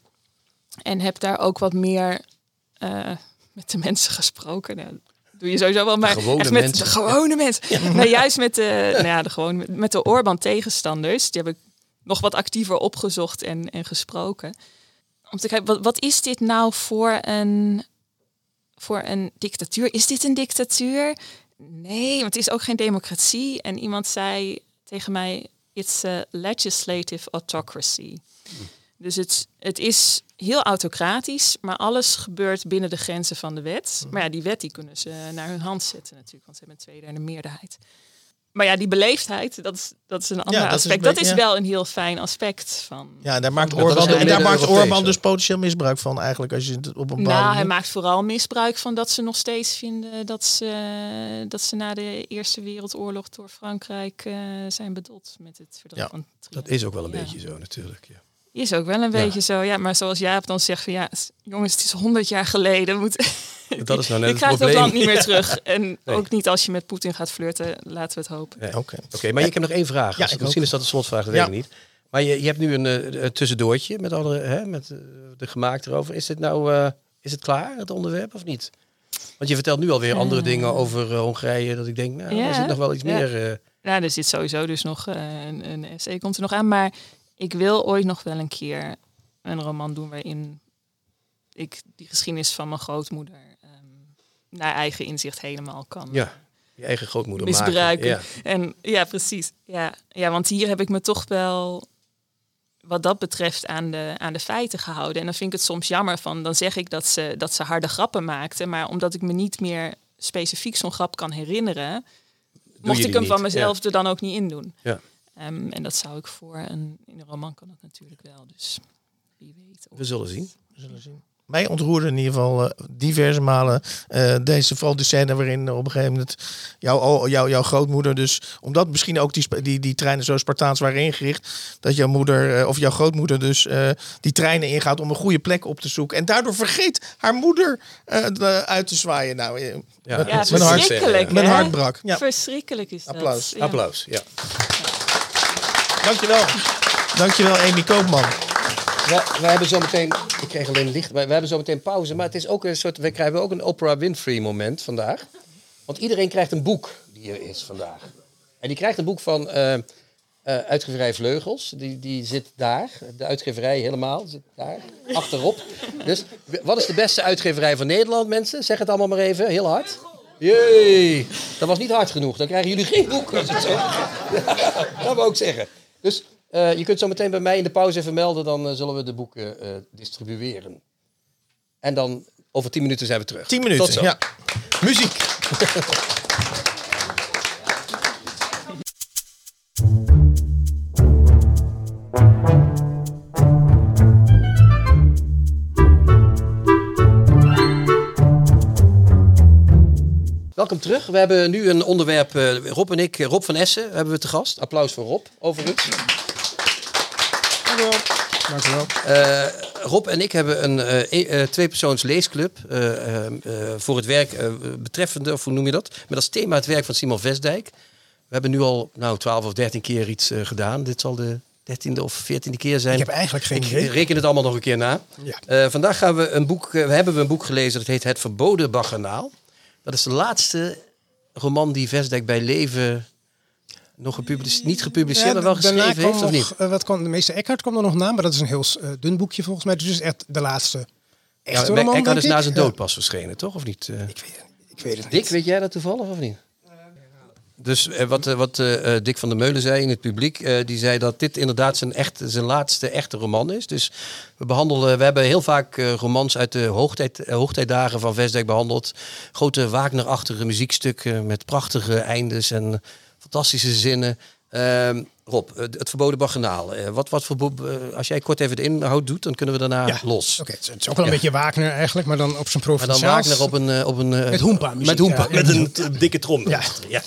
En heb daar ook wat meer met de mensen gesproken. Nou, doe je sowieso wel, maar gewone echt met mensen. de gewone mensen. Nou, juist met de, nou ja, de, gewone, met- de Orbán-tegenstanders. Die heb ik nog wat actiever opgezocht en, en gesproken. Om te kijken, wat, wat is dit nou voor een, voor een dictatuur? Is dit een dictatuur? Nee, want het is ook geen democratie. En iemand zei tegen mij, it's a legislative autocracy. Dus het, het is heel autocratisch, maar alles gebeurt binnen de grenzen van de wet. Maar ja, die wet die kunnen ze naar hun hand zetten natuurlijk, want ze hebben een tweederde meerderheid. Maar ja, die beleefdheid, dat is, dat is een ander dat is een aspect. dat is wel een heel fijn aspect van. Ja, daar maakt ook en daar maakt hè? dus potentieel misbruik van eigenlijk als je het op een Nou, hij maakt vooral misbruik van dat ze nog steeds vinden dat ze, dat ze na de Eerste Wereldoorlog door Frankrijk eh, zijn bedoeld met het verdrag Ja, van Dat is ook wel een Ja. beetje zo natuurlijk. Ja. Is ook wel een beetje zo, ja. Maar zoals Jaap dan zegt van ja, jongens, het is honderd jaar geleden. Moet, Dat is nou net je het krijgt dat probleem. land niet meer terug. En Nee. ook niet als je met Poetin gaat flirten, laten we het hopen. Nee. Oké. Oké, maar ik heb nog één vraag. Ja, ik Misschien ook. is dat een slotvraag, dat Ja. weet ik niet. Maar je, je hebt nu een, eh, tussendoortje met, alle, hè, met eh, de gemaakt erover. Is dit nou eh, is het klaar, het onderwerp, of niet? Want je vertelt nu alweer andere dingen over Hongarije. Dat ik denk, nou, Ja. er zit nog wel iets Ja. meer... eh, Nou, er zit sowieso dus nog eh, een, een essay komt er nog aan. Maar ik wil ooit nog wel een keer een roman doen waarin ik die geschiedenis van mijn grootmoeder ehm, naar eigen inzicht helemaal kan ja, je eigen grootmoeder misbruiken. maken. Ja. En ja, precies. Ja, ja, want hier heb ik me toch wel wat dat betreft aan de, aan de feiten gehouden. En dan vind ik het soms jammer van, dan zeg ik dat ze, dat ze harde grappen maakten. Maar omdat ik me niet meer specifiek zo'n grap kan herinneren, mocht ik hem van mezelf er dan ook niet in doen. Ja. Ehm, en dat zou ik voor een, in een roman kan dat natuurlijk wel. Dus wie weet. We zullen zien. We zullen zien. Mij ontroerde in ieder geval eh, diverse malen eh, deze, vooral de scène waarin op een gegeven moment jouw, o- jouw, jouw grootmoeder dus, omdat misschien ook die, die, die treinen zo Spartaans waren ingericht, dat jouw moeder eh, of jouw grootmoeder dus eh, die treinen ingaat om een goede plek op te zoeken. En daardoor vergeet haar moeder eh, de- uit te zwaaien. Nou, Ja, Met- Ja, met hart- verschrikkelijk. mijn hart brak. Ja, Verschrikkelijk is dat. Applaus. Ja. Applaus, ja. Dankjewel. Dankjewel, Amy Koopman. We, we hebben zo meteen, ik kreeg alleen licht, maar we hebben zo meteen pauze. Maar het is ook een soort, we krijgen ook een Oprah Winfrey moment vandaag. Want iedereen krijgt een boek die er is vandaag. En die krijgt een boek van eh, eh, uitgeverij Vleugels. Die, die zit daar, de uitgeverij helemaal, zit daar, achterop. Dus wat is de beste uitgeverij van Nederland, mensen? Zeg het allemaal maar even, heel hard. Jee, dat was niet hard genoeg. Dan krijgen jullie geen boek. Als ik het zo. dat wou ik zeggen. Dus eh, je kunt zo meteen bij mij in de pauze even melden, dan eh, zullen we de boeken eh, distribueren. En dan over tien minuten zijn we terug. Tien minuten, Tot zo. ja. Muziek. Welkom terug. We hebben nu een onderwerp, eh, Rob en ik, eh, Rob van Essen hebben we te gast. Applaus voor Rob, overigens. Dankjewel. Eh, Rob en ik hebben een eh, eh, tweepersoons leesclub eh, eh, eh, voor het werk eh, betreffende, of hoe noem je dat? Met als thema het werk van Simon Vestdijk. We hebben nu al nou, 12 of 13 keer iets eh, gedaan. Dit zal de 13e of 14e keer zijn. Ik heb eigenlijk geen Ik idee. reken het allemaal nog een keer na. Ja. Eh, vandaag gaan we een boek, we hebben we een boek gelezen dat heet Het Verboden Baggernaal. Dat is de laatste roman die Vesdek bij leven nog gepubliceerd, niet gepubliceerd, Ja, maar wel geschreven heeft, of niet? eh, wat kwam, de meeste Eckhart kwam er nog na, maar dat is een heel eh, dun boekje volgens mij. Dus het is echt de laatste echte Ja, roman, Eckhart is na zijn dood pas verschenen, toch? Of niet? Eh, Ik weet, ik weet het Dick, niet. weet jij dat toevallig of niet? Dus eh, wat, eh, wat eh, Dick van der Meulen zei in het publiek, die zei dat dit inderdaad zijn, echt, zijn laatste echte roman is. Dus we behandelen, we hebben heel vaak romans uit de hoogtijd, hoogtijdagen van Vesdek behandeld. Grote Wagner-achtige muziekstukken met prachtige eindes en fantastische zinnen. Ehm, Rob, eh, het verboden baganaal. Eh, wat, wat voor, eh, als jij kort even de inhoud doet, dan kunnen we daarna Ja, los. Oké, het is- het is ook wel een beetje Wagner eigenlijk, maar dan op zijn Maar dan. Wagner op een... op een Met hoempa-muziek, Met hoempa, ja. met een dikke trom. Ja. ja.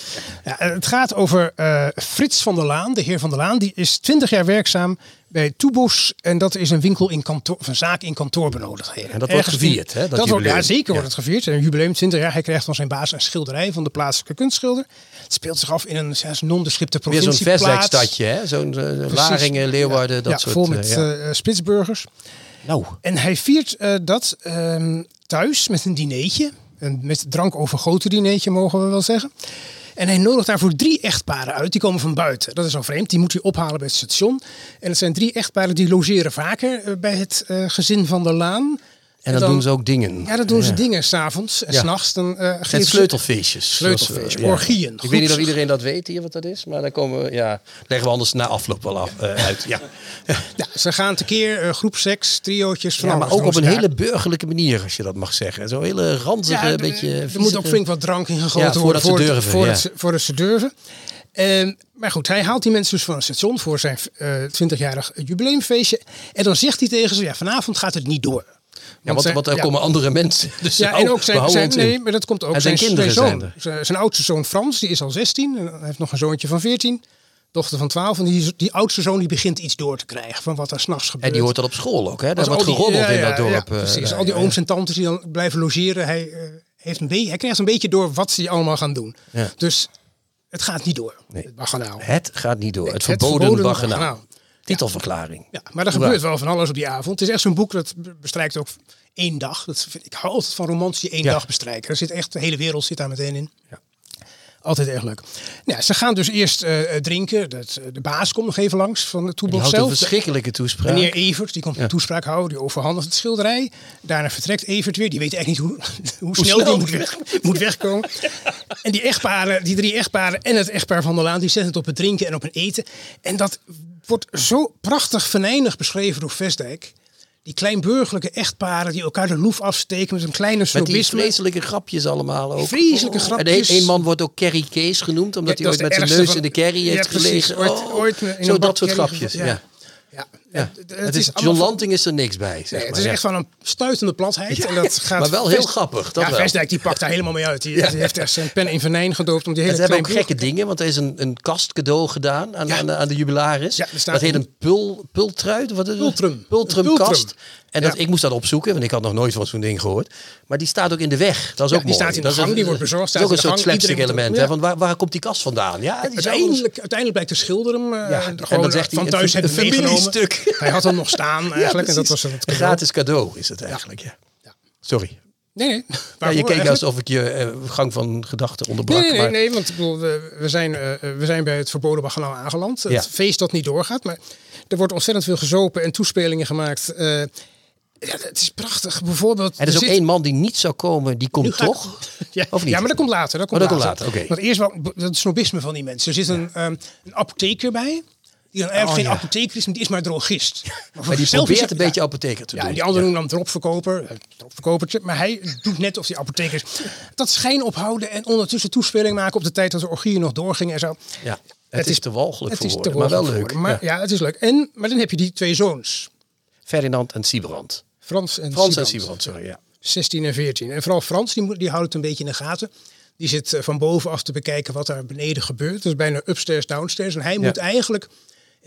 Ja, het gaat over eh, Frits van der Laan, de heer van der Laan. Die is 20 jaar werkzaam bij Toebos. En dat is een winkel in kantoor, of een zaak in kantoorbenodigdheden. En dat wordt Ergens gevierd, hè, dat Dat wordt, ja, zeker Ja. wordt het gevierd. Een jubileum 20 jaar. Hij krijgt van zijn baas een schilderij van de plaatselijke kunstschilder. Het speelt zich af in een ja, nondescripte Weer zo'n hè? Zo'n eh, Waringen, Leeuwarden, dat ja, soort... vol eh, met ja. eh, spitsburgers. nou, En hij viert eh, dat ehm, thuis met een dineetje. Een met drank overgoten dineetje, mogen we wel zeggen. En hij nodigt daarvoor drie echtparen uit. Die komen van buiten. Dat is al vreemd. Die moet hij ophalen bij het station. En het zijn drie echtparen die logeren vaker eh, bij het eh, gezin van der Laan. En dan, doen ze ook dingen. Ja, dan doen ze dingen s'avonds en Ja. s'nachts. Dan uh, Het zijn sleutelfeestjes. Sleutelfeestjes, zoals, eh, orgieën, Ik weet niet of iedereen dat weet hier wat dat is, maar dan komen we, ja, leggen we anders na afloop wel af, eh, uit. Ja. Ja, ze gaan tekeer, uh, groepseks, triootjes, van ja, maar ook op ze een daar. hele burgerlijke manier, als je dat mag zeggen. Zo'n hele ranzige, Ja, een beetje... Er moet ook flink wat drank in gegoten Ja, voordat worden. ze voordat- durven, Voordat, ja. ze, voordat ze durven. Ehm, maar goed, hij haalt die mensen dus van het station voor zijn eh 20-jarig jubileumfeestje. En dan zegt hij tegen ze, ja, vanavond gaat het niet door. Ja, want, want er ja. komen andere mensen. Dus Ja, en ook zijn, zijn nee, maar dat komt ook En zijn zijn, kinderen zijn zijn zoon. Zijn, zijn oudste zoon Frans, die is al 16. En hij heeft nog een zoontje van 14. Dochter van 12. En die, die oudste zoon die begint iets door te krijgen van wat er s'nachts gebeurt. En die hoort dat op school ook, hè? Daar Als wordt ja, in dat dorp. eh, precies. al die ooms en tantes die dan blijven logeren. Hij, eh, heeft een hij krijgt een beetje door wat ze allemaal gaan doen. Dus het gaat niet door. Nee. Het baganaal. Het gaat niet door. Het het verboden, verboden baganaal. baganaal. Titelverklaring. Ja, maar er gebeurt wel van alles op die avond. Het is echt zo'n boek dat be- bestrijkt ook één dag. Dat vind, ik hou altijd van romans die één Ja. dag bestrijken. Er zit echt de hele wereld zit daar meteen in. Ja. Altijd erg leuk. Nou, ze gaan dus eerst eh, drinken. Dat, eh, de baas komt nog even langs van de Toebos houdt een zelf. verschrikkelijke toespraak. Meneer Evert, die komt een toespraak houden, die overhandigt het schilderij. Daarna vertrekt Evert weer, die weet eigenlijk niet hoe, hoe, snel, snel die moet, weg, moet wegkomen. En die echtparen, die drie echtparen en het echtpaar van der Laan, die zetten het op het drinken en op het eten. En dat wordt zo prachtig venijnig beschreven door Vestdijk. Die kleinburgerlijke echtparen die elkaar de loef afsteken met een kleine Met die snobisme. vreselijke grapjes allemaal ook. Vreselijke En grapjes. een, een man wordt ook Kerry Kees genoemd, omdat Ja, hij ooit met zijn neus van- in de kerry Ja, heeft precies. gelegen. Ooit- Oh, ooit in zo dat soort grapjes. Ja. Ja. Ja. Het, Het is, John Lanting is er niks bij. Zeg Nee, het maar. is Ja. echt van een stuitende platheid. en dat gaat maar wel heel Vest- grappig, dat ja, wel. Vestdijk die pakt daar helemaal mee uit. Die, die heeft echt zijn pen in venijn gedoopt om die hele ze hebben ook gekke dingen, want er is een, een kast cadeau gedaan aan, aan, de, aan de jubilaris. Dat heet een- pul, pultruit. Wat is het? Pultrum. Pultrumkast. Pultrum. En dat, ik moest dat opzoeken, want ik had nog nooit van zo'n ding gehoord. Maar die staat ook in de weg. Dat is ook die mooi. staat in de dat gang, die wordt bezorgd, Dat is ook een soort slapstick element. Hè? Want waar, waar komt die kast vandaan? Ja, Uiteindelijk, uiteindelijk blijkt de schilder hem eh, Ja, gewoon en dan zegt hij, van thuis hebben meegenomen. familiestuk. Hij had hem nog staan eigenlijk. en dat was een het cadeau. gratis cadeau is het eigenlijk. Ja. Ja. Sorry. Nee, nee. Ja, je keek alsof ik je eh, gang van gedachten onderbrak. Nee, nee, maar... nee, nee, want ik bedoel, we, we, zijn, eh, we zijn bij het verboden baganaal aangeland. Het feest dat niet doorgaat, maar er wordt ontzettend veel gezopen en toespelingen gemaakt. Eh, ja, het is prachtig. Bijvoorbeeld. Er is ook zit- één man die niet zou komen, die komt ik- toch? Ja, Of niet? ja, maar dat komt later. Dat komt Oh, dat later. komt later, oké. Want eerst wel dat snobisme van die mensen. Er zit een, ehm, een apotheker bij. Die dan Oh, geen ja. apotheker is, maar die is maar drogist. Maar, die is probeert een beetje apotheker te Ja, doen. die andere noemen dan dropverkoper, eh, dropverkopertje. Maar hij doet net of die apotheker is. Dat schijn ophouden en ondertussen toespeling maken op de tijd dat de orgieën nog doorgingen en zo. Ja, het, is te walgelijk Het voor is te woorden, maar wel leuk. Maar Ja. het is leuk. En, maar dan heb je die twee zoons. Ferdinand en Siebrand. Frans en Frans en Siebrand. Siebrand, sorry. Ja. 16 en 14. En vooral Frans, die, die houdt het een beetje in de gaten. Die zit eh, van bovenaf te bekijken wat daar beneden gebeurt. Dat is bijna upstairs, downstairs. En hij moet eigenlijk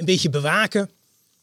een beetje bewaken.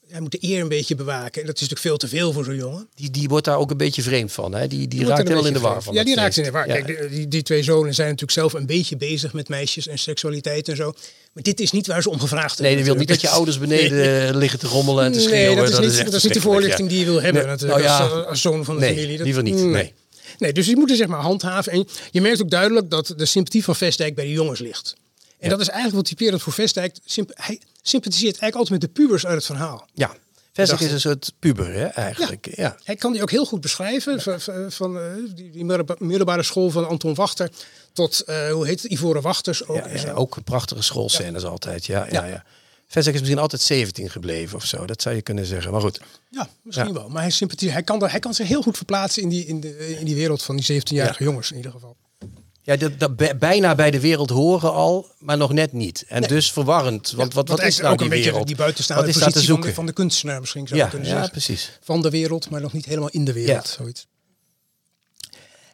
Hij moet de eer een beetje bewaken. En dat is natuurlijk veel te veel voor zo'n jongen. Die, die wordt daar ook een beetje vreemd van. Hè? Die, die, raakt heel in de war van. Ja, die raakt in de war. Ja. Kijk, die, die, twee zonen zijn natuurlijk zelf een beetje bezig met meisjes en seksualiteit en zo. Maar dit is niet waar ze om gevraagd Nee, hebben. die wil niet dat je ouders beneden liggen te rommelen en te Nee, schreeuwen. dat is, niet, dat is niet de voorlichting ja. die je wil hebben Nee, natuurlijk nou ja, als, als zoon van de nee, familie. Dat- liever niet, nee. Nee, dus die moeten zeg maar handhaven. En je merkt ook duidelijk dat de sympathie van Vestdijk bij de jongens ligt. En dat is eigenlijk wat typerend voor Vestdijk. Hij sympathiseert eigenlijk altijd met de pubers uit het verhaal. Ja, dacht is een soort puber, hè, eigenlijk. Ja. Hij kan die ook heel goed beschrijven. Van, van, van, eh, die, die middelba- middelbare school van Anton Wachter tot, eh, hoe heet het, Ivoren Wachters ook. Ja, ook prachtige schoolscènes altijd. Ja, ja. Ja, Vestek is misschien altijd 17 gebleven of zo. Dat zou je kunnen zeggen. Maar goed. Ja, misschien wel. Maar hij, sympathie, hij, kan, er- hij kan zich heel goed verplaatsen in die, in de, in die wereld van die 17-jarige jongens in ieder geval. Ja, dat, dat bij- bijna bij de wereld horen al, maar nog net niet. En dus verwarrend. Want wat, wat is nou ook die een beetje wereld? die buitenstaande wat is daar te positie van de, zoeken? van de kunstenaar misschien zou je ja, kunnen ja, zeggen. precies. Van de wereld, maar nog niet helemaal in de wereld. Ja. Zoiets.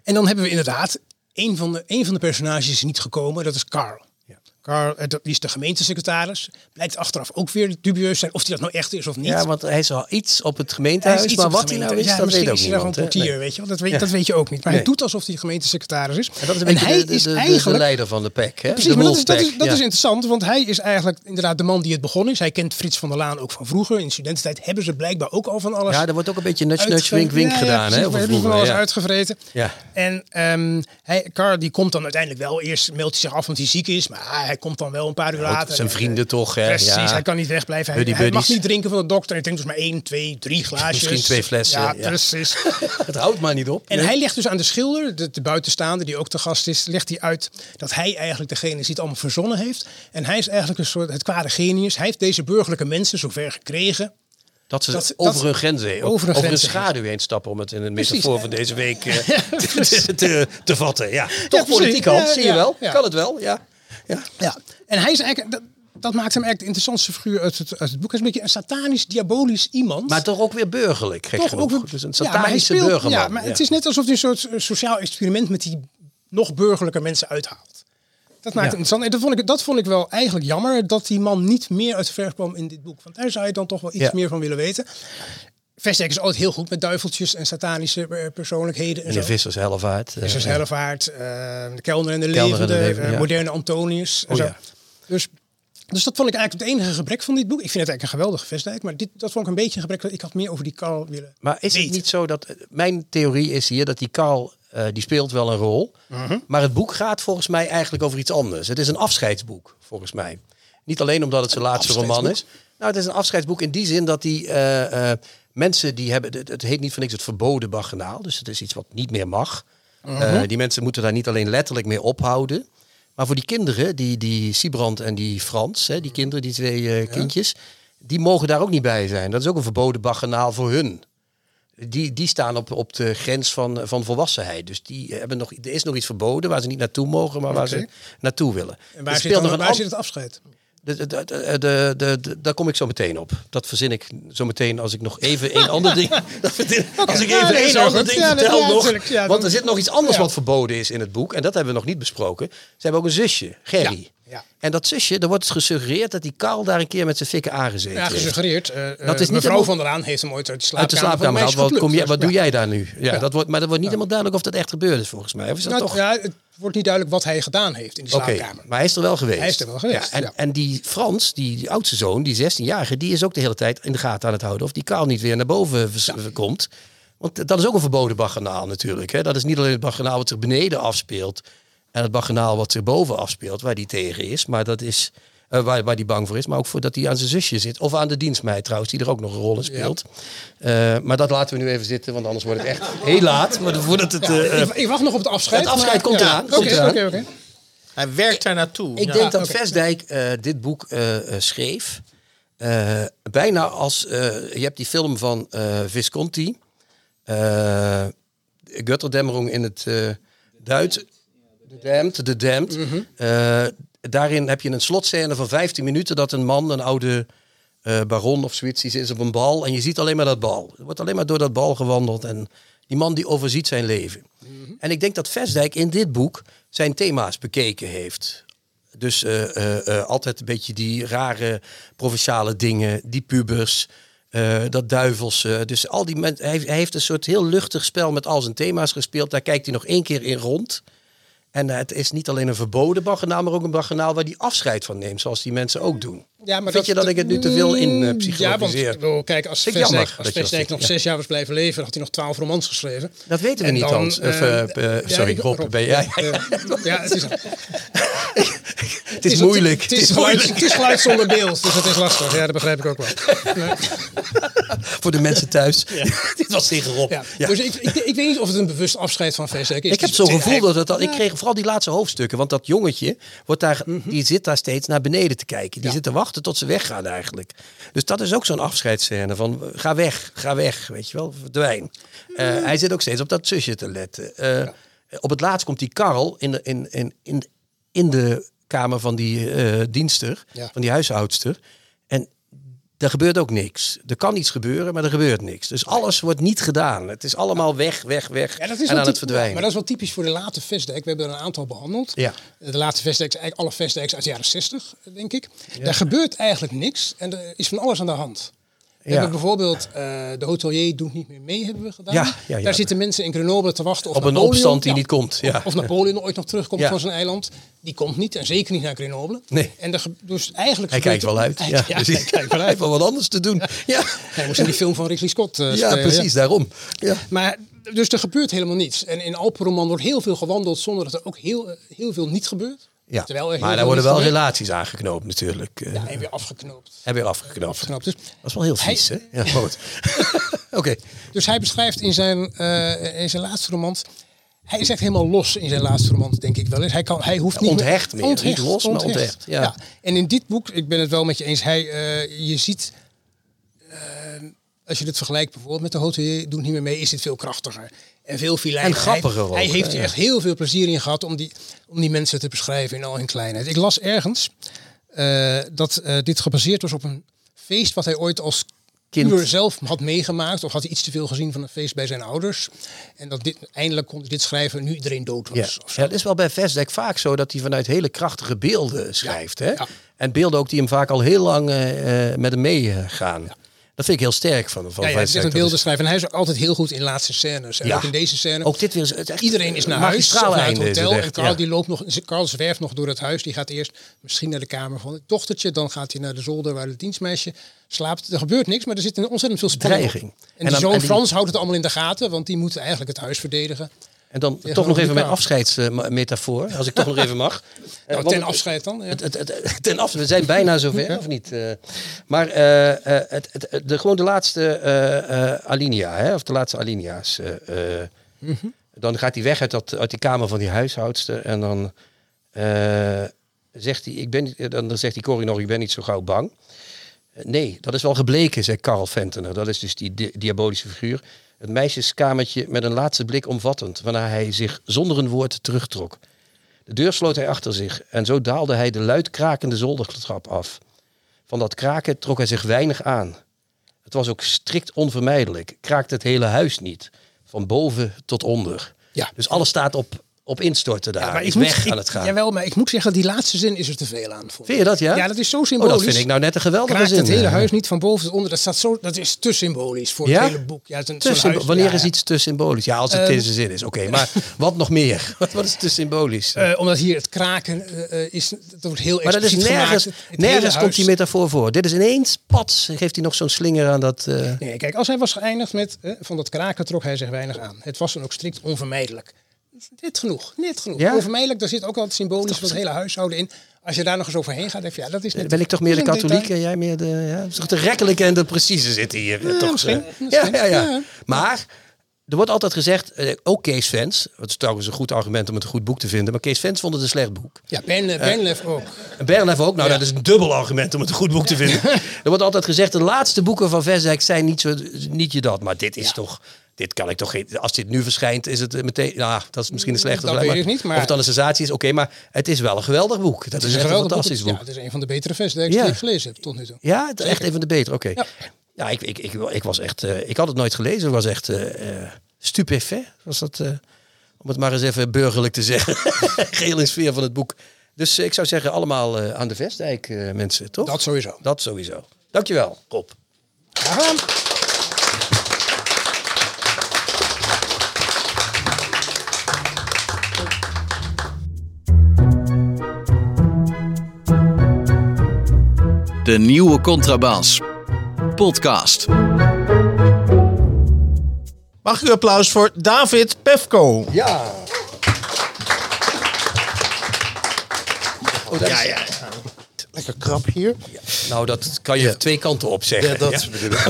En dan hebben we inderdaad, een van, de, een van de personages is niet gekomen, dat is Carl. Carl, eh, dat- die is de gemeentesecretaris. Blijkt achteraf ook weer dubieus zijn of die dat nou echt is of niet. Ja, want hij is al iets op het Hij gemeentehuis, maar wat de hij nou gemeente. is, Ja, dat weet misschien ook is hij hè? portier, Nee. weet je wel. Dat weet, Ja. dat weet je ook niet. Maar Nee. hij doet alsof hij gemeentesecretaris is. En dat is een En hij de, de, is de, de eigenlijk- leider van de PEC, hè? Precies, de maar dat is, dat, is, Wolfpack, dat ja. is interessant, want hij is eigenlijk inderdaad de man die het begonnen is. Hij kent Frits van der Laan ook van vroeger. In studententijd hebben ze blijkbaar ook al van alles Ja, er wordt ook een beetje nudge, nudge, wink, wink gedaan, hè? we hebben van alles uitgevreten. Ja. En ehm hij, Carl die komt dan uiteindelijk wel. Eerst meldt hij zich af omdat hij ziek is. Maar ah, hij komt dan wel een paar uur later. zijn vrienden toch, hè? Precies, ja. hij kan niet wegblijven. Hij, hij mag niet drinken van de dokter. Hij drinkt dus maar één, twee, drie glaasjes. Misschien twee flessen, Ja, ja. precies. Het houdt maar niet op. En Nee. hij legt dus aan de schilder, de, de buitenstaande, die ook te gast is, legt hij uit dat hij eigenlijk degene is die het allemaal verzonnen heeft. En hij is eigenlijk een soort het kwade genius. Hij heeft deze burgerlijke mensen zover gekregen. Dat ze Dat- over dat- hun grenzen heen, over over, hun schaduw heen stappen, om het in Precies. metafoor van deze week eh, te, te, te vatten. Ja, toch precies. politiek Ja, zie je ja, wel? ja. Kan het wel, ja. Ja. Ja. En hij is eigenlijk, dat, dat maakt hem eigenlijk de interessantste figuur uit het, uit het boek. Hij is een beetje een satanisch, diabolisch iemand. Maar toch ook weer burgerlijk, gek Toch ook weer- dus een ja, satanische speelt- burgerman. Ja, maar het is net alsof hij een soort sociaal experiment met die nog burgerlijke mensen uithaalt. Dat maakt Ja. het interessant. En dat vond, ik, dat vond ik wel eigenlijk jammer dat die man niet meer uit de verf kwam in dit boek. Want daar zou je dan toch wel iets Ja. meer van willen weten. Vestdijk is altijd heel goed met duiveltjes en satanische eh, persoonlijkheden. En Meneer zo. Vissers Helvaart. eh, Vissers ja. Hellevaart, eh, de kelner en de en de levende, levende, eh, ja. moderne Antonius. En Oh zo. ja. Dus, dus dat vond ik eigenlijk het enige gebrek van dit boek. Ik vind het eigenlijk een geweldige Vestdijk, maar dit, dat vond ik een beetje een gebrek. Ik had meer over die Karl willen Maar is het niet zo dat... Mijn theorie is hier dat die Karl, eh, die speelt wel een rol. Mhm. Maar het boek gaat volgens mij eigenlijk over iets anders. Het is een afscheidsboek, volgens mij. Niet alleen omdat het zijn laatste roman is. Nou, het is een afscheidsboek in die zin dat die eh, eh, mensen die hebben... Het, het heet niet voor niks het verboden baganaal. Dus het is iets wat niet meer mag. Mhm. Eh, die mensen moeten daar niet alleen letterlijk mee ophouden. Maar voor die kinderen, die, die Sibrand en die Frans, hè, die kinderen, die twee eh, kindjes... Die mogen daar ook niet bij zijn. Dat is ook een verboden baganaal voor hun die, die staan op, op de grens van, van volwassenheid. Dus die hebben nog, er is nog iets verboden waar ze niet naartoe mogen, maar waar ze naartoe willen. En waar, zit, dan, waar zit het afscheid? De, de, de, daar kom ik zo meteen op. Dat verzin ik zo meteen als ik nog even een ander ding. Verzin- als ik even een ander ding Ja, vertel ja, nog. want er zit nog iets anders wat verboden is in het boek. En dat hebben we nog niet besproken. Ze hebben ook een zusje, Gerry. Ja. En dat zusje, er wordt gesuggereerd dat die Karl daar een keer met zijn fikken aangezeten Ja, gesuggereerd. eh, eh, Dat is niet mevrouw helemaal- van der Aan heeft hem ooit uit de Uit slaapkamer, de slaapkamer Wat, meisje kom jij, geplukt. wat doe jij daar nu? Ja, Dat wordt, maar dat wordt niet helemaal duidelijk of dat echt gebeurd is volgens mij. Of is dat Nou, toch? ja, het wordt niet duidelijk wat hij gedaan heeft in die Oké, slaapkamer. maar hij is er wel geweest. Hij is er wel geweest, en, ja. en die Frans, die, die oudste zoon, die 16-jarige, die is ook de hele tijd in de gaten aan het houden. Of die Karl niet weer naar boven komt. Want dat is ook een verboden baganaal natuurlijk. Hè? Dat is niet alleen het baganaal wat zich beneden afspeelt. En het baganaal wat zich boven afspeelt, waar die tegen is. Maar dat is eh, waar, waar die bang voor is. Maar ook voor dat hij aan zijn zusje zit. Of aan de dienstmeid trouwens, die er ook nog een rol in speelt. Eh, maar dat laten we nu even zitten, want anders wordt het echt heel laat. Maar voordat het... eh, ik, ik wacht nog op het afscheid. het afscheid maar- komt ja. eraan, Oké, komt eraan. oké, oké. Hij werkt daar naartoe. Ik Ja. denk dat. Vestdijk eh, dit boek eh, eh, schreef. eh, bijna als. eh, je hebt die film van eh, Visconti. eh Götterdämmerung in het eh Duits. De Damned. De Damned. Eh, daarin heb je een slotscène van 15 minuten dat een man, een oude eh, baron of zoiets, die is op een bal. En je ziet alleen maar dat bal. Er wordt alleen maar door dat bal gewandeld. En die man die overziet zijn leven. En ik denk dat Vestdijk in dit boek zijn thema's bekeken heeft. Dus eh, altijd een beetje die rare provinciale dingen, die pubers, dat duivelse. Dus al die mensen, hij heeft een soort heel luchtig spel met al zijn thema's gespeeld. Daar kijkt hij nog één keer in rond. En eh, het is niet alleen een verboden baggernaal, maar ook een baggernaal waar die afscheid van neemt, zoals die mensen ook doen. Ja, maar Vind je dat ik het nu te veel in, eh, Mm, psychologiseer? Ja, want bedoel, kijk, als Vestdijk, nog ja. zes jaar was blijven leven, had hij nog twaalf romans geschreven. Dat weten we En niet, dan, Hans. Of, eh, eh, eh, sorry, Rob, ben jij? Eh, ja, het is, het is moeilijk. Het is, geluid, het is geluid zonder beeld, dus dat is lastig. Ja, dat begrijp ik ook wel. Nee, Voor de mensen thuis. Dit was tegen Rob. ja. Dus ik, ik, ik weet niet of het een bewust afscheid van Vestdijk is. Ik heb Het zo'n gevoel dat het. Ik kreeg vooral die laatste hoofdstukken. Want dat jongetje wordt daar, die zit daar steeds naar beneden te kijken. Die zit te wachten tot ze weggaan eigenlijk. Dus dat is ook zo'n afscheidsscène van ga weg, ga weg, weet je wel, verdwijn. Eh, Mhm. hij zit ook steeds op dat zusje te letten. Eh, Op het laatst komt die Karl in de, in, in, in, in de kamer van die eh, dienster, Ja. van die huishoudster. Er gebeurt ook niks. Er kan iets gebeuren, maar er gebeurt niks. Dus alles wordt niet gedaan. Het is allemaal weg, weg, weg Ja, dat is en aan het verdwijnen. Maar dat is wel typisch voor de late Vestdijk. We hebben er een aantal behandeld. Ja. De late Vestdijk zijn eigenlijk alle Vestdijks uit de jaren 60, denk ik. Daar gebeurt eigenlijk niks en er is van alles aan de hand. We hebben bijvoorbeeld eh, de hotelier doet niet meer mee, hebben we gedaan. Daar zitten mensen in Grenoble te wachten of Op een opstand die niet komt, ja. Of, of Napoleon ooit nog terugkomt van zijn eiland. Die komt niet en zeker niet naar Grenoble. Nee. En dus eigenlijk Hij kijkt wel uit. Ja, ja, hij kijkt wel uit. wat anders te doen. Ja, Hij moest in die film van Ridley Scott eh, ja spelen, precies, daarom. Ja. maar dus er gebeurt helemaal niets. En in Alpenroman wordt heel veel gewandeld zonder dat er ook heel, eh, heel veel niet gebeurt. Ja. Terwijl er maar daar worden wel relaties aangeknoopt natuurlijk. Ja, en weer afgeknoopt. En weer afgeknoopt. afgeknoopt. Dus, Dat is wel heel vies, Hij- hè? Ja, goed. Oké. dus hij beschrijft in zijn, eh, in zijn laatste roman... Hij is echt helemaal los in zijn laatste roman, denk ik wel eens. Hij, kan, hij hoeft niet Onthecht meer. Niet los, maar onthecht, ja. En in dit boek, ik ben het wel met je eens, hij, eh, je ziet... eh, als je het vergelijkt bijvoorbeeld met de hotelier, doet niet meer mee, is dit veel krachtiger. En veel filijner. En grappiger Hij, ook, hij heeft er echt heel veel plezier in gehad om die, om die mensen te beschrijven in al hun kleinheid. Ik las ergens eh, dat eh, dit gebaseerd was op een feest wat hij ooit als Kind. zelf had meegemaakt. Of had hij iets te veel gezien van een feest bij zijn ouders. En dat dit, eindelijk kon hij dit schrijven nu iedereen dood was. ja, het is wel bij Vestdijk vaak zo dat hij vanuit hele krachtige beelden schrijft. Hè? Ja. En beelden ook die hem vaak al heel lang eh, met hem meegaan. Dat vind ik heel sterk van, van Ja, ja, het is een Dat beelden schrijven. En hij is ook altijd heel goed in laatste scènes. En Ja. ook in deze scène. Ook dit weer is het echt Iedereen is naar huis, naar het hotel. En Carl, ja. die loopt nog, Carl zwerft nog door het huis. Die gaat eerst misschien naar de kamer van het dochtertje. Dan gaat hij naar de zolder waar het dienstmeisje slaapt. Er gebeurt niks, maar er zit een ontzettend veel spanning. En, En die dan- zoon en die- Frans houdt het allemaal in de gaten. Want die moet eigenlijk het huis verdedigen. En dan Ja, toch nog even mijn afscheidsmetafoor, als ik toch nog even mag. Eh, Nou, ten afscheid dan. Ja. Het, het, het- ten af, we zijn bijna zover, of niet? Eh, maar eh, het, het, het- de, gewoon de laatste alinea, hè, of de laatste alinea's. eh, Dan gaat hij weg uit, dat, uit die kamer van die huishoudster en dan zegt hij, ik ben, niet- dan zegt die Corrie nog, ik ben niet zo gauw bang. Nee, dat is wel gebleken, zei Karl Ventener. Dat is dus die di- diabolische figuur. Het meisjeskamertje met een laatste blik omvattend, waarna hij zich zonder een woord terugtrok. De deur sloot hij achter zich en zo daalde hij de luid krakende zoldertrap af. Van dat kraken trok hij zich weinig aan. Het was ook strikt onvermijdelijk. Kraakte het hele huis niet. Van boven tot onder. Ja. Dus alles staat op, op instorten daar. maar is weg aan het gaan. Jawel, maar ik moet zeggen, die laatste zin is er te veel aan. Vind je dat, ja? Ja, dat is zo Oh, symbolisch. dat vind ik nou net een geweldige Kraakt zin. het hele huis niet van boven tot onder. Dat, staat zo, dat is te symbolisch voor Ja? het hele boek. Ja, het is een- Te zo'n symbo- huis- wanneer ja, is iets te symbolisch? Ja, als het Ehm, deze zin is. Oké, maar wat nog meer? Wat, wat is te symbolisch? Eh, omdat hier het kraken eh, eh, is, dat wordt heel maar dat is nergens, nergens komt die metafoor voor. Dit is ineens, pats, geeft hij nog zo'n slinger aan dat... Nee, kijk, als hij was geëindigd met van dat kraken trok hij zich weinig aan. Het was dan ook strikt onvermijdelijk. Net genoeg, net genoeg. Ja? Onvermijdelijk, daar zit ook al het symbolisch van het hele huishouden in. Als je daar nog eens overheen gaat, denk je, ja, dat is net... ben ik toch meer de detail. en jij meer de... Ja, toch de rekkelijke en de precieze zitten hier. eh, toch, misschien, eh? misschien. Ja, ja, ja. Maar er wordt altijd gezegd, eh, ook Kees Fans... wat is trouwens een goed argument om het een goed boek te vinden... maar Kees Fans vond het een slecht boek. Ja, Ben, Eh, Benlef ook. En Bernhef ook. Nou, Ja. dat is een dubbel argument om het een goed boek te vinden. er wordt altijd gezegd, de laatste boeken van Versdijk zijn niet, zo, niet je dat. Maar dit is toch... Dit kan ik toch geen... Als dit nu verschijnt, is het meteen... Nou, dat is misschien een slechte Dat weet ik niet, maar- Of het dan een sensatie is, oké. maar het is wel een geweldig boek. Dat Het is, een echt een geweldig fantastisch boek. Ja, het is een van de betere vestdijks Ja. die ik gelezen heb tot nu toe. Ja, het is echt een van de betere. Oké. Ja, Ja. ik, ik, ik, ik was echt. eh, ik had het nooit gelezen. Ik was echt eh eh, stupefait. Was dat? om het maar eens even burgerlijk te zeggen. Geheel in sfeer van het boek. Dus ik zou zeggen, allemaal aan de Vestdijk, mensen, toch? Dat sowieso. Dat sowieso. Dankjewel, Rob. De nieuwe contrabas. Podcast. Mag u applaus voor David Pefko? Ja. Oh, dat is- Lekker krap hier. Nou, dat kan je twee kanten op zeggen. Ja, dat Ja. bedoel ik.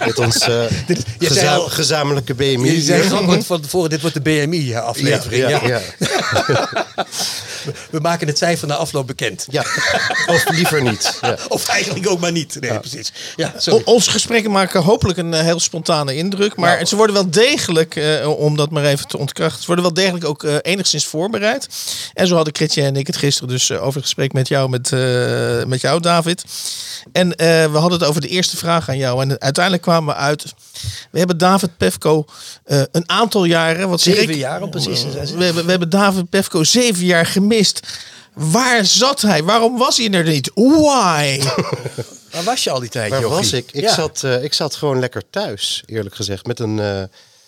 Met ons eh, geza- al- gezamenlijke BMI. Je zei grappig van tevoren, dit wordt de BMI-aflevering. ja, Ja, ja, ja. We maken het cijfer na afloop bekend. Ja. Of liever niet. Ja. Of eigenlijk ook maar niet. Nee, precies. Ja, sorry. O- Onze gesprekken maken hopelijk een eh, heel spontane indruk. Maar ze worden wel degelijk, eh, om dat maar even te ontkrachten, ze worden wel degelijk ook eh, enigszins voorbereid. En zo hadden Chrétien en ik het gisteren dus over het gesprek met jou, met, met jou David. En we hadden het over de eerste vraag aan jou. En uiteindelijk kwamen we uit. We hebben David Pefko een aantal jaren. Wat Zeven jaar om precies te zijn. We hebben, we hebben David Pefko zeven jaar gemist. Waar zat hij? Waarom was hij er niet? Why? Waar was je al die tijd, Waar jochie? was ik? Ik, Ja. zat, eh, ik zat gewoon lekker thuis, eerlijk gezegd. Met een, eh,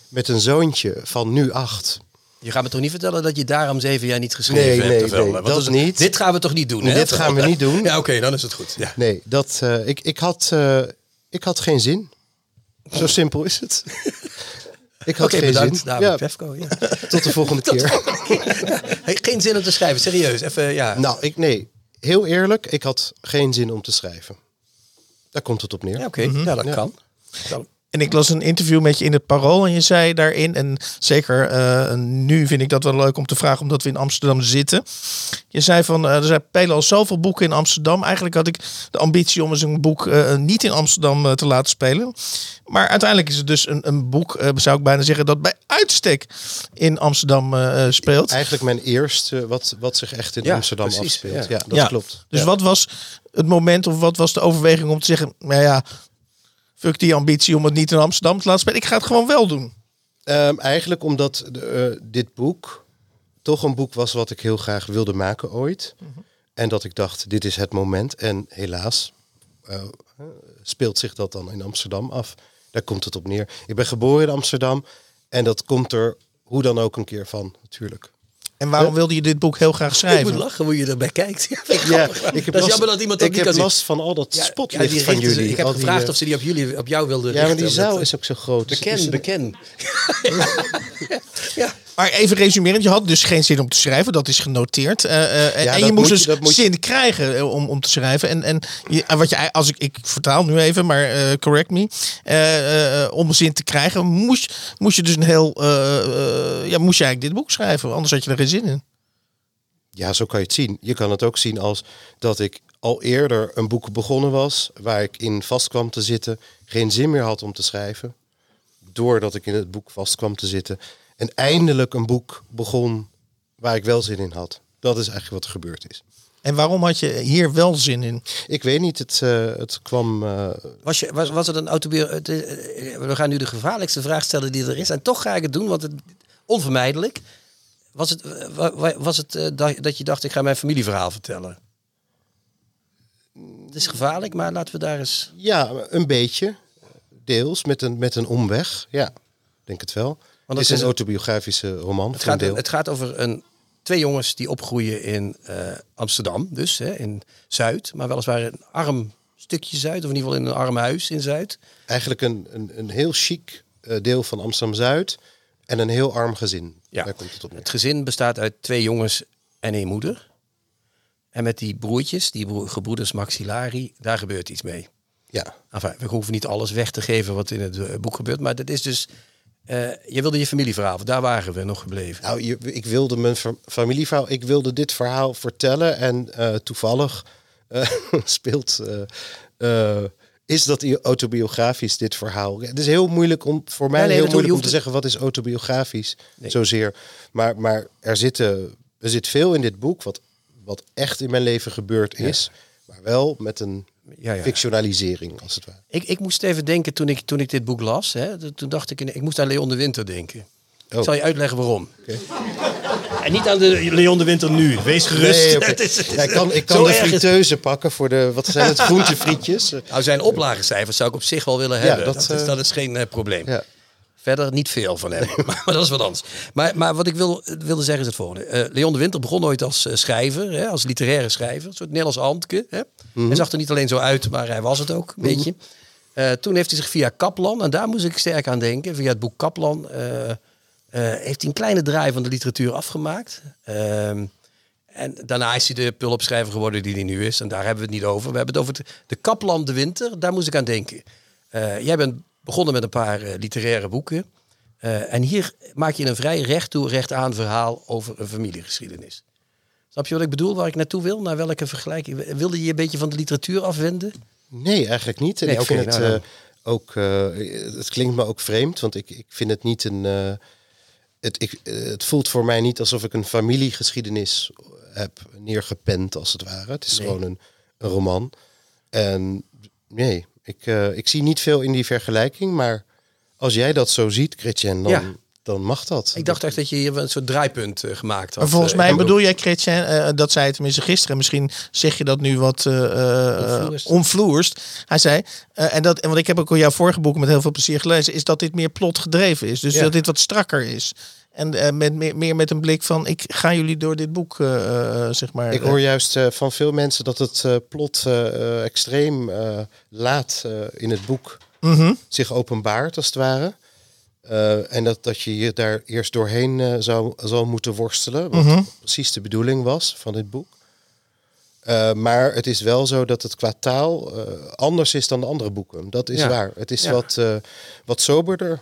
met een zoontje van nu acht. Je gaat me toch niet vertellen dat je daarom zeven jaar niet geschreven Nee, hebt? nee, of wel? nee, Want dat is- niet. Dit gaan we toch niet doen, hè? Dit gaan we niet doen. Ja, oké, dan is het goed. Ja. Nee, dat, eh, ik, ik, had, eh, ik had geen zin. Zo simpel is het. Ik had geen bedankt, zin. David Ja, Pefko. Ja. tot de volgende keer. Hey, geen zin om te schrijven, serieus. Even, ja. Nou, ik, nee, heel eerlijk, ik had geen zin om te schrijven. Daar komt het op neer. ja, oké, ja, dat Ja. kan. Kan. En ik las een interview met je in het Parool en je zei daarin, en zeker eh, nu vind ik dat wel leuk om te vragen omdat we in Amsterdam zitten. Je zei van, eh, er zijn spelen al zoveel boeken in Amsterdam. Eigenlijk had ik de ambitie om eens een boek eh, niet in Amsterdam eh, te laten spelen. Maar uiteindelijk is het dus een, een boek, eh, zou ik bijna zeggen, dat bij uitstek in Amsterdam speelt. Eigenlijk mijn eerste wat, wat zich echt in Ja, Amsterdam precies, afspeelt. ja. Ja, dat Ja. klopt. Dus Ja. wat was het moment of wat was de overweging om te zeggen, nou ja, fuck die ambitie om het niet in Amsterdam te laten spelen. Ik ga het gewoon wel doen. Ehm, eigenlijk omdat de, eh, dit boek toch een boek was wat ik heel graag wilde maken ooit. En dat ik dacht, dit is het moment. En helaas eh, speelt zich dat dan in Amsterdam af. Daar komt het op neer. Ik ben geboren in Amsterdam. En dat komt er hoe dan ook een keer van, natuurlijk. En waarom wilde je dit boek heel graag Ik schrijven? moet lachen hoe je erbij kijkt. Ja, ik Ja, ik heb dat is last, jammer dat iemand dat ik niet heb kan zien. last van al dat Ja, spotlicht ja, van ze- jullie. Ik heb die, gevraagd eh, of ze die op, jullie, op jou wilden Ja, maar die richten, zaal is ook zo groot. Dus Beken, is- beken. ja. Maar even resumerend, je had dus geen zin om te schrijven, dat is genoteerd. Eh, eh, en Ja, en dat je moest je- dus je- zin krijgen eh, om, om te schrijven. En, en je, wat je, als ik, ik vertaal nu even, maar correct me. Om zin te krijgen, moest, moest je dus een heel. ja, moest je eigenlijk dit boek schrijven, anders had je er geen zin in. Ja, zo kan je het zien. Je kan het ook zien als dat ik al eerder een boek begonnen was, waar ik in vast kwam te zitten, geen zin meer had om te schrijven, doordat ik in het boek vast kwam te zitten, en eindelijk een boek begon waar ik wel zin in had. Dat is eigenlijk wat er gebeurd is. En waarom had je hier wel zin in? Ik weet niet, het, eh, het kwam. eh, Was, je, was, was het een autobiografie? We gaan nu de gevaarlijkste vraag stellen die er is. En toch ga ik het doen, want het onvermijdelijk. Was het, eh, wa- wa- was het eh, dat, dat je dacht, ik ga mijn familieverhaal vertellen? Het is gevaarlijk, maar laten we daar eens... ja, een beetje. Deels met een, met een omweg. Ja, ik denk het wel. Het het is een een- autobiografische roman. Het een gaat, het gaat over een, twee jongens die opgroeien in eh, Amsterdam, dus hè, in Zuid. Maar weliswaar een arm stukje Zuid, of in ieder geval in een arm huis in Zuid. eigenlijk een, een, een heel chic eh, deel van Amsterdam-Zuid en een heel arm gezin. Ja. Daar komt het op neer. Het gezin bestaat uit twee jongens en één moeder. En met die broertjes, die broer, gebroeders Maxillari, daar gebeurt iets mee. Ja. Enfin, we hoeven niet alles weg te geven wat in het eh, boek gebeurt. Maar dat is dus... eh, je wilde je familieverhaal, daar waren we nog gebleven. Nou, je, ik wilde mijn fa- familieverhaal, ik wilde dit verhaal vertellen en eh, toevallig eh, speelt, is dat autobiografisch dit verhaal. Het is heel moeilijk om, voor mij Ja, nee, heel moeilijk om te zeggen wat is autobiografisch zozeer. Maar, maar er, zitten, er zit veel in dit boek wat, wat echt in mijn leven gebeurd is, maar wel met een Ja, ja. fictionalisering als het ware. Ik, ik moest even denken toen ik, toen ik dit boek las. Hè, toen dacht ik, in- ik moest aan Leon de Winter denken. Oh. Ik zal je uitleggen waarom. En niet aan de Leon de Winter nu. Wees gerust. Nee, oké. Het is- het is- Ja, ik kan, ik kan de is- friteuze pakken voor de, wat zijn het, groentefrietjes. Nou, zijn oplagecijfers zou ik op zich wel willen Ja, hebben. dat, dat, is, eh, dat is geen eh, probleem. Verder niet veel van hem, maar, maar dat is wat anders. Maar, maar wat ik wil, wilde zeggen is het volgende. Eh, Leon de Winter begon ooit als eh, schrijver, hè, als literaire schrijver. Een soort Nederlands Handke. Hè. Hij zag er niet alleen zo uit, maar hij was het ook, een beetje. Eh, toen heeft hij zich via Kaplan, en daar moest ik sterk aan denken, via het boek Kaplan, eh, heeft hij een kleine draai van de literatuur afgemaakt. Ehm, en daarna is hij de pulpschrijver geworden die hij nu is. En daar hebben we het niet over. We hebben het over de, Kaplan de Winter. Daar moest ik aan denken. Eh, jij bent begonnen met een paar eh, literaire boeken. Eh, en hier maak je een vrij recht toe, recht aan verhaal over een familiegeschiedenis. Snap je wat ik bedoel, waar ik naartoe wil? Naar welke vergelijking? Wilde je je een beetje van de literatuur afwenden? Nee, eigenlijk niet. En Nee, ik vind het nou eh, ook, het klinkt me ook vreemd, want ik, ik vind het niet een. het, ik, het voelt voor mij niet alsof ik een familiegeschiedenis heb neergepend, als het ware. Het is gewoon een, een roman. En nee, ik, eh, ik zie niet veel in die vergelijking, maar als jij dat zo ziet, Chrétien, dan, Ja. dan mag dat. Ik dacht echt dat je hier een soort draaipunt eh, gemaakt had. Maar volgens Eh, mij bedoel jij, Chrétien, eh, dat zei het tenminste gisteren. Misschien zeg je dat nu wat eh, eh, Onvloerst. onvloerst. Hij zei, eh, en, dat, en want ik heb ook al jouw vorige boek met heel veel plezier gelezen, is dat dit meer plot gedreven is. Dus Ja. dat dit wat strakker is. En eh, met, meer, meer met een blik van, ik ga jullie door dit boek, eh, eh, zeg maar. Ik hoor juist van veel mensen dat het plot extreem laat in het boek Mhm. zich openbaart, als het ware. En dat, dat je je daar eerst doorheen zou, zou moeten worstelen. Wat Mhm. precies de bedoeling was van dit boek. Eh, maar het is wel zo dat het qua taal eh, anders is dan de andere boeken. Dat is Ja. waar. Het is Ja. wat, eh, wat soberder,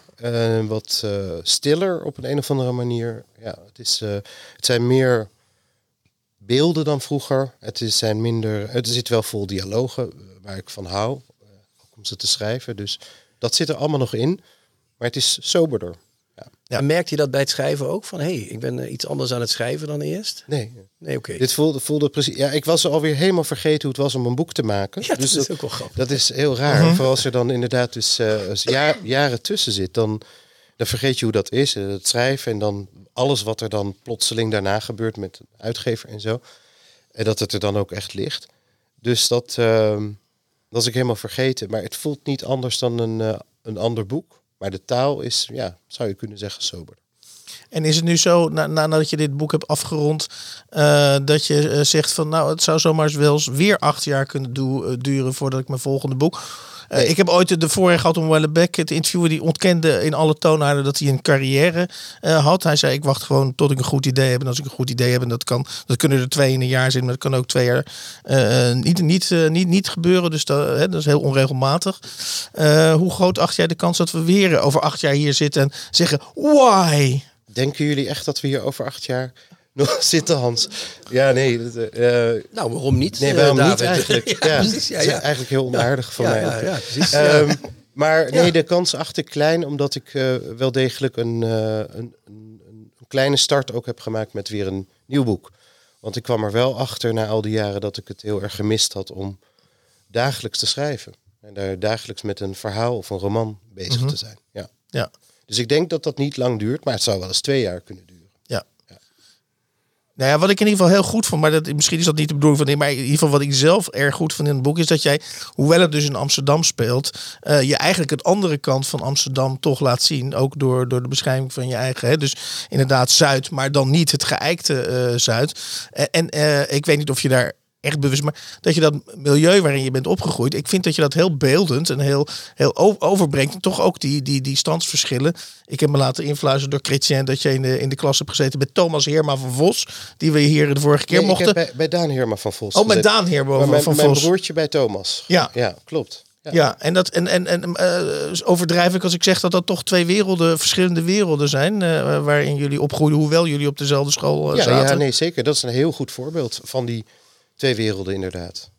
wat stiller op een, een of andere manier. Ja, het, is, het zijn meer beelden dan vroeger. Het is, zijn minder, het zit wel vol dialogen, waar ik van hou, ook om ze te schrijven. Dus dat zit er allemaal nog in. Maar het is soberder. En merkte je dat bij het schrijven ook? Van, hé, hey, ik ben eh, iets anders aan het schrijven dan eerst? Nee, Nee, oké. dit voelde, voelde precies... Ja, ik was alweer helemaal vergeten hoe het was om een boek te maken. Ja, dat dus is ook wel grappig. Dat is heel raar. Vooral als er dan inderdaad dus eh, als ja- jaren tussen zit, dan, dan vergeet je hoe dat is. eh, Het schrijven en dan alles wat er dan plotseling daarna gebeurt met een uitgever en zo. En dat het er dan ook echt ligt. Dus dat, ehm, dat was ik helemaal vergeten. Maar het voelt niet anders dan een, eh, een ander boek. Maar de taal is, ja, zou je kunnen zeggen, sober. En is het nu zo, na, nadat je dit boek hebt afgerond, eh, dat je eh, zegt van nou, het zou zomaar wel eens weer acht jaar kunnen eh, duren voordat ik mijn volgende boek. Eh, Ik heb ooit de- voorrecht gehad om Wellebeck te interviewen. Die ontkende in alle toonaarden dat hij een carrière eh, had. Hij zei: Ik wacht gewoon tot ik een goed idee heb. En als ik een goed idee heb, en dat kan, dat kunnen er twee in een jaar zijn, maar dat kan ook twee jaar eh, niet, niet, niet, niet gebeuren. Dus dat, hè, dat is heel onregelmatig. Hoe groot acht jij de kans dat we weer over acht jaar hier zitten en zeggen: Why? Denken jullie echt dat we hier over acht jaar nog zitten, Hans? Ja, nee. eh, eh, Nou, waarom niet? Nee, eh, waarom niet David? eigenlijk? ja, precies. Ja, ja. eigenlijk heel onaardig van mij. ja, ja, precies. Ehm, maar nee, de kans acht ik klein, omdat ik eh, wel degelijk een, eh, een, een, een kleine start ook heb gemaakt met weer een nieuw boek. Want ik kwam er wel achter na al die jaren dat ik het heel erg gemist had om dagelijks te schrijven. En daar dagelijks met een verhaal of een roman bezig te zijn. Ja. Ja. Dus ik denk dat dat niet lang duurt, maar het zou wel eens twee jaar kunnen duren. Nou ja, wat ik in ieder geval heel goed vond, maar dat, misschien is dat niet de bedoeling van dit, maar in ieder geval wat ik zelf erg goed vond in het boek, is dat jij, hoewel het dus in Amsterdam speelt, eh, je eigenlijk het andere kant van Amsterdam toch laat zien. Ook door, door de beschrijving van je eigen. Hè? Dus inderdaad Zuid, maar dan niet het geëikte eh, Zuid. Eh, en ik weet niet of je daar echt bewust, maar dat je dat milieu waarin je bent opgegroeid, ik vind dat je dat heel beeldend en heel, heel overbrengt. En toch ook die, die, die standsverschillen. Ik heb me laten influisteren door Chrétien dat je in de, in de klas hebt gezeten met Thomas Heerma van Vos, die we hier de vorige keer Nee, ik mochten. heb bij, bij Daan Heerma van Vos. Oh, met. Daan Heerma Maar van, mijn, van mijn Vos. broertje bij Thomas. Ja. ja klopt. Ja. Ja, en, dat, en, en, en eh, overdrijf ik als ik zeg dat dat toch twee werelden, verschillende werelden zijn, eh, waarin jullie opgroeiden, hoewel jullie op dezelfde school eh, Ja, zaten. ja, nee, zeker. Dat is een heel goed voorbeeld van die twee werelden, inderdaad.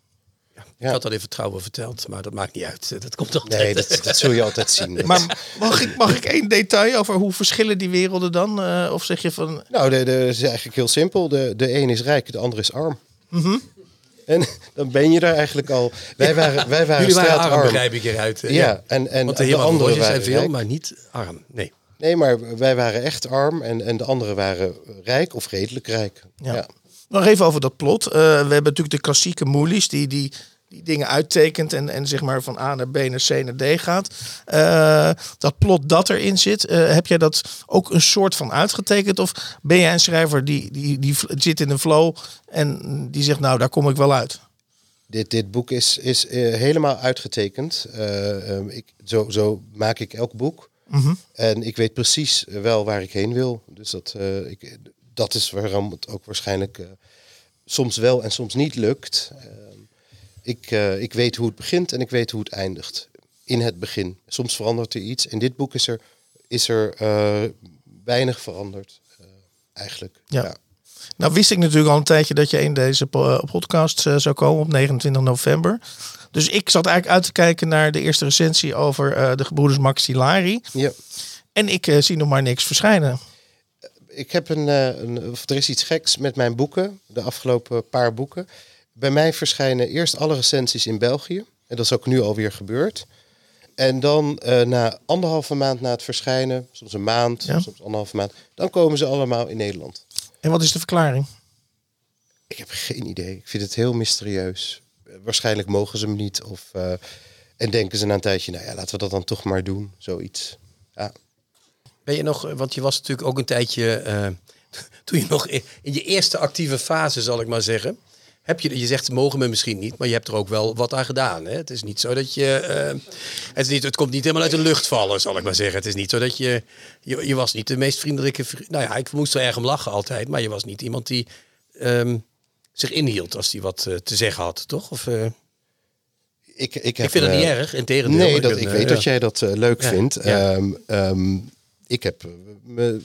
Ik had dat in vertrouwen verteld, maar dat maakt niet uit. Dat komt altijd. Nee, dat, dat zul je altijd zien. Maar mag ik, mag ik één detail over hoe verschillen die werelden dan? Eh, of zeg je van, Nou, de, de, is eigenlijk heel simpel. De, de een is rijk, de ander is arm. Mhm. En dan ben je daar eigenlijk al. Wij waren, wij waren Jullie waren arm, begrijp ik eruit. eh, Ja, en, en Want de de, anderen waren zijn veel, rijk. maar niet arm. Nee. Nee, maar wij waren echt arm en, en de anderen waren rijk of redelijk rijk. Ja. Ja. Nog even over dat plot. Eh, we hebben natuurlijk de klassieke moelies die, die, die dingen uittekent en, en zeg maar van A naar B naar C naar D gaat. Eh, dat plot dat erin zit, eh, heb jij dat ook een soort van uitgetekend? Of ben jij een schrijver die, die, die zit in een flow en die zegt nou daar kom ik wel uit? Dit, dit boek is, is helemaal uitgetekend. Eh, ehm, ik, zo, zo maak ik elk boek. En ik weet precies wel waar ik heen wil. Dus dat, ik, dat is waarom het ook waarschijnlijk eh, soms wel en soms niet lukt. Ehm, ik, eh, ik weet hoe het begint en ik weet hoe het eindigt. In het begin. Soms verandert er iets. In dit boek is er, is er eh, weinig veranderd. eigenlijk. Ja. Nou wist ik natuurlijk al een tijdje dat je in deze po- podcast zou komen op 29 november. Dus ik zat eigenlijk uit te kijken naar de eerste recensie over de gebroeders Maxillari. ja. En ik zie nog maar niks verschijnen. Ik heb een, eh, een, of er is iets geks met mijn boeken, de afgelopen paar boeken. Bij mij verschijnen eerst alle recensies in België. En dat is ook nu alweer gebeurd. En dan eh, na anderhalve maand na het verschijnen, soms een maand, Ja. soms anderhalve maand, dan komen ze allemaal in Nederland. En wat is de verklaring? Ik heb geen idee. Ik vind het heel mysterieus. Waarschijnlijk mogen ze hem niet. Of, eh, en denken ze na een tijdje, nou ja, laten we dat dan toch maar doen. Zoiets. Ja. Ben je nog, want je was natuurlijk ook een tijdje, eh, toen je nog in, in je eerste actieve fase, zal ik maar zeggen. Heb je, je zegt, mogen me misschien niet, maar je hebt er ook wel wat aan gedaan. Hè? Het is niet zo dat je, eh, het, is niet, het komt niet helemaal uit de lucht vallen, zal ik maar zeggen. Het is niet zo dat je, je, je was niet de meest vriendelijke, vri- nou ja, ik moest er erg om lachen altijd, maar je was niet iemand die ehm, zich inhield als die wat eh, te zeggen had, toch? Of, Ik, ik, ik heb, vind het niet erg, in tegendeel. Nee, dat, ben, ik weet ja. dat jij dat leuk Ja, vindt. ja. Ehm, ehm, ik heb eh, me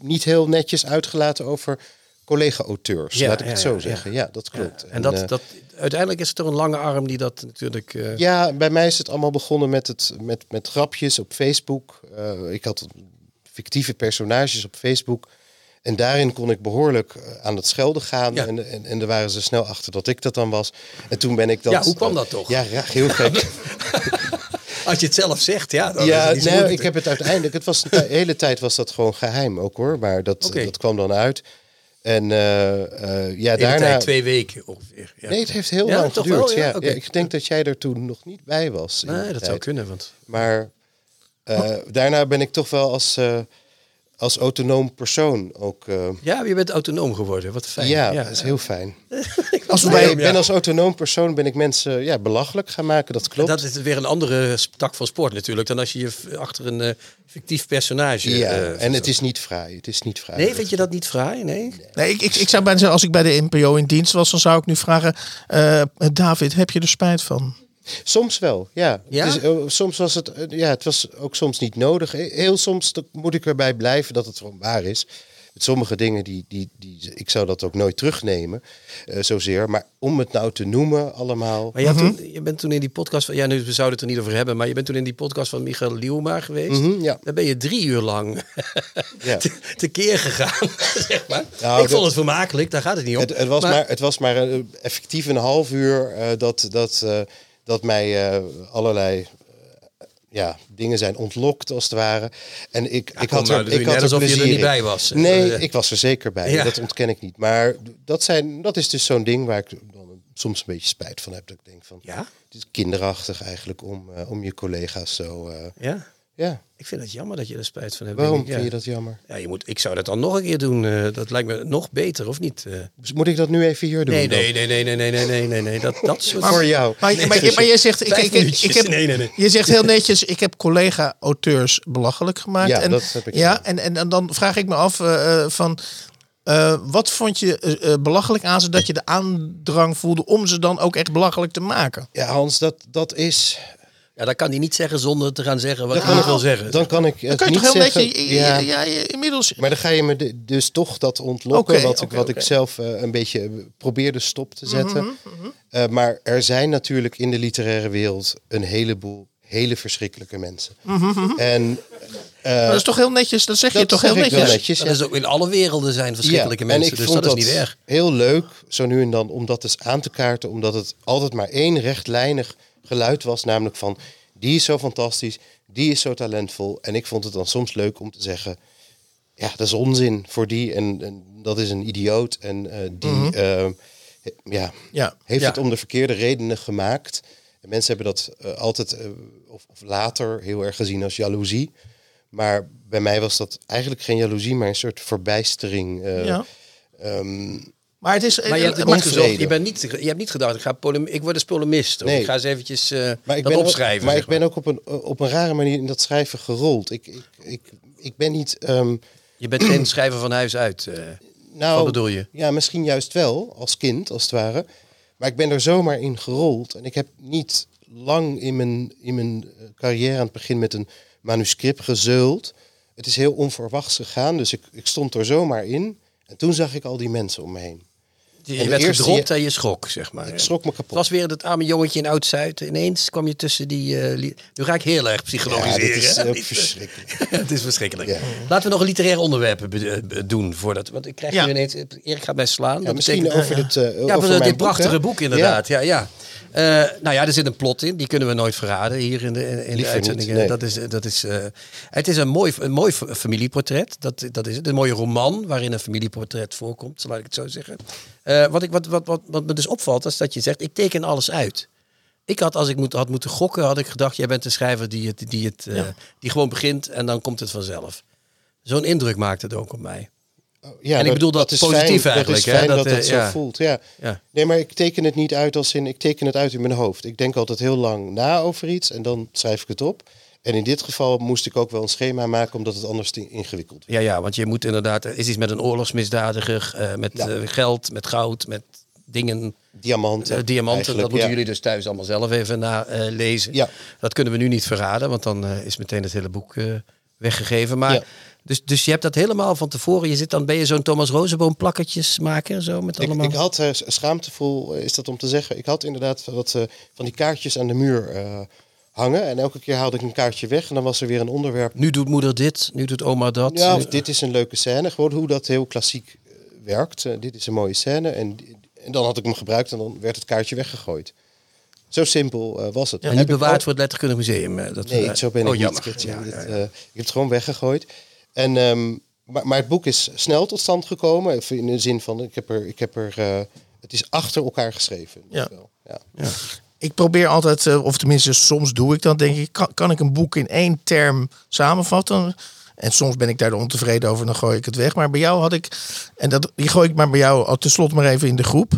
niet heel netjes uitgelaten over collega-auteurs. Ja, laat ik ja, het zo ja, zeggen. Ja, dat klopt. En dat, eh, dat, uiteindelijk is het toch een lange arm die dat natuurlijk... eh, ja, bij mij is het allemaal begonnen met, het, met, met grapjes op Facebook. Ik had fictieve personages op Facebook. En daarin kon ik behoorlijk eh, aan het schelden gaan. Ja. En, en, en daar waren ze snel achter dat ik dat dan was. En toen ben ik dat... Ja, hoe kwam dat toch? Ja, ja, heel gek. Als je het zelf zegt, ja. Dan is ja, het nee, moeilijk. ik heb het uiteindelijk. Het was de hele tijd was dat gewoon geheim ook hoor. Maar dat, dat kwam dan uit. En eh, eh, ja, daarna. tijd twee weken ongeveer. Ja. Nee, het heeft heel Ja, lang geduurd. wel, ja? ik denk dat jij er toen nog niet bij was. Nee, dat zou kunnen. Want... Maar eh, daarna ben ik toch wel als, als autonoom persoon ook. eh, Ja, je bent autonoom geworden. Wat fijn. ja, dat is heel fijn. Als bij, ik ben als autonoom persoon ben ik mensen ja, belachelijk gaan maken. Dat klopt. Dat is weer een andere tak van sport natuurlijk dan als je je achter een eh, fictief personage. ja, eh, en het is niet fraai. Het is niet fraai. Nee, vind je dat niet fraai? Nee. nee, ik, ik, ik zou bijna zeggen, als ik bij de NPO in dienst was, dan zou ik nu vragen: eh, David, heb je er spijt van? Soms wel, ja. Is, eh, soms was het, eh, ja, het was ook soms niet nodig. He- Heel soms moet ik erbij blijven dat het gewoon waar is. Met sommige dingen, die, die, die, ik zou dat ook nooit terugnemen, eh, zozeer. Maar om het nou te noemen allemaal... Maar je, toen, je bent toen in die podcast van, ja, nu we zouden het er niet over hebben, maar je bent toen in die podcast van Michael Lielma geweest. Mhm, ja. Daar ben je drie uur lang Ja. te, tekeer gegaan, zeg maar. Nou, ik dat- vond het vermakelijk, daar gaat het niet om. Het, het, was Maar- maar, het was maar eh, effectief een half uur eh, dat, dat, eh, dat mij eh, allerlei eh, ja, dingen zijn ontlokt, als het ware. En ik, ik had nou, er, doe ik had er alsof je er plezier niet bij was. Nee, ik was er zeker bij. Ja. Dat ontken ik niet. Maar dat, zijn, dat is dus zo'n ding waar ik dan soms een beetje spijt van heb. Dat ik denk van, Ja? het is kinderachtig eigenlijk om, eh, om je collega's zo... Ja, ja, ik vind het jammer dat je er spijt van hebt. waarom ik. vind je Ja. dat jammer? Ja, je moet, ik zou dat dan nog een keer doen. eh, dat lijkt me nog beter, of niet? eh? Dus moet ik dat nu even hier doen? nee, nee, nee, nee, nee, nee, nee, nee, nee, nee. Dat, dat soort... Voor jou. Maar, maar, maar je zegt, ik, ik, ik, heb, Nee, nee, nee. je zegt heel netjes, ik heb collega-auteurs belachelijk gemaakt. Ja, en, dat heb ik Ja, en, en, en dan vraag ik me af eh, van, eh, wat vond je belachelijk aan ze dat je de aandrang voelde om ze dan ook echt belachelijk te maken? Ja, Hans, dat, dat is... Ja, dat kan hij niet zeggen zonder te gaan zeggen wat Dan hij kan wil zeggen. Dan kan ik Dan het kan je niet toch heel zeggen. netjes, ja. ja, ja, inmiddels. Maar dan ga je me de- dus toch dat ontlokken, wat, ik, wat ik zelf eh, een beetje eh, probeerde stop te zetten. Mhm, Eh, maar er zijn natuurlijk in de literaire wereld een heleboel hele verschrikkelijke mensen. Mhm, En Maar dat is toch heel netjes, dat zeg je dat toch zeg heel ik netjes. Dat is ook in alle werelden zijn verschrikkelijke Ja, en mensen, ik dus vond dat is niet erg. heel leuk, zo nu en dan, om dat eens aan te kaarten. Omdat het altijd maar één rechtlijnig geluid was. Namelijk van, die is zo fantastisch, die is zo talentvol. En ik vond het dan soms leuk om te zeggen... Ja, dat is onzin voor die en, en dat is een idioot. En eh, die Mhm. eh, ja, Ja. heeft Ja. het om de verkeerde redenen gemaakt. En mensen hebben dat eh, altijd, of, of later, heel erg gezien als jaloezie. Maar bij mij was dat eigenlijk geen jaloezie, maar een soort verbijstering. eh, ja. ehm, Maar het is... Maar je hebt het maar- niet gezocht. Je, bent niet, je hebt niet gedacht, ik, ga polem, ik word eens polemist. Of Nee. ik ga eens eventjes eh, maar ik dat ben, ook, opschrijven. maar zeg ik ben ook op een, op een rare manier in dat schrijven gerold. Ik, ik, ik, ik ben niet... ehm, Je bent geen schrijver van huis uit. eh. nou, Wat bedoel je? Ja, misschien juist wel, als kind, als het ware. Maar ik ben er zomaar in gerold. En ik heb niet lang in mijn, in mijn eh, carrière aan het begin met een manuscript gezeuld. Het is heel onverwachts gegaan, dus ik, ik stond er zomaar in. En toen zag ik al die mensen om me heen. Je, En werd gedropt en je schrok, zeg maar. Ik schrok me Het kapot. was weer het arme jongetje in Oud-Zuid. Ineens kwam je tussen die... eh, li- nu ga ik heel erg ja, psychologiseren. dit is hè? eh, verschrikkelijk. het is verschrikkelijk. Ja. Laten we nog een literair onderwerp eh, doen. Voordat, want ik krijg Ja. nu ineens... Erik gaat mij slaan. Ja, dat misschien betekent- over dit, eh, Ja, over dit prachtige hè? boek, inderdaad. Ja. Ja, Eh, nou ja, er zit een plot in. Die kunnen we nooit verraden hier in de, in de uitzendingen. nee. Dat is, dat is, eh, het is een mooi, een mooi familieportret. Dat, dat is het. Een mooie roman waarin een familieportret voorkomt, laat ik het zo zeggen. Eh, wat, ik, wat, wat, wat, wat me dus opvalt, is dat je zegt, ik teken alles uit. Ik had, als ik moet, had moeten gokken, had ik gedacht, jij bent een schrijver die, het, die, het, eh, die gewoon begint en dan komt het vanzelf. Zo'n indruk maakt het ook op mij. Ja, En ik bedoel dat is positief fijn, eigenlijk, Dat is hè, dat, dat, dat, eh, zo ja. voelt, ja. Ja. Nee, maar ik teken het niet uit als in... Ik teken het uit in mijn hoofd. Ik denk altijd heel lang na over iets en dan schrijf ik het op. En in dit geval moest ik ook wel een schema maken, omdat het anders te ingewikkeld werd. Ja, ja, want je moet inderdaad, er is iets met een oorlogsmisdadiger, eh, met Ja. eh, geld, met goud, met dingen, Diamanten. eh, diamanten. Dat moeten ja. jullie dus thuis allemaal zelf even na eh, lezen. Ja. Dat kunnen we nu niet verraden, want dan is meteen het hele boek weggegeven. Maar Ja. dus, dus je hebt dat helemaal van tevoren. Je zit dan, ben je zo'n Thomas Rozenboom plakketjes maken, zo met Ik, allemaal. ik had eh, schaamtevol, eh, is dat om te zeggen, ik had inderdaad wat van die kaartjes aan de muur hangen. En elke keer haalde ik een kaartje weg en dan was er weer een onderwerp. Nu doet moeder dit, nu doet oma dat. Ja, of dit is een leuke scène. Gewoon hoe dat heel klassiek eh, werkt. Eh, dit is een mooie scène. En, en dan had ik hem gebruikt en dan werd het kaartje weggegooid. Zo simpel eh, was het. Heb niet bewaard voor het Letterkundig Museum. Dat, Nee, zo ben oh, ik jammer. niet. Ja, Dit, ja, ja. ik heb het gewoon weggegooid. En, ehm, maar, maar het boek is snel tot stand gekomen. In de zin van, ik heb er, ik heb er het is achter elkaar geschreven. Ja. Ja. Ik probeer altijd, eh, of tenminste soms doe ik dat, denk ik, kan, kan ik een boek in één term samenvatten? En soms ben ik daar ontevreden over, dan gooi ik het weg. Maar bij jou had ik, en dat, die gooi ik maar bij jou al tenslotte maar even in de groep.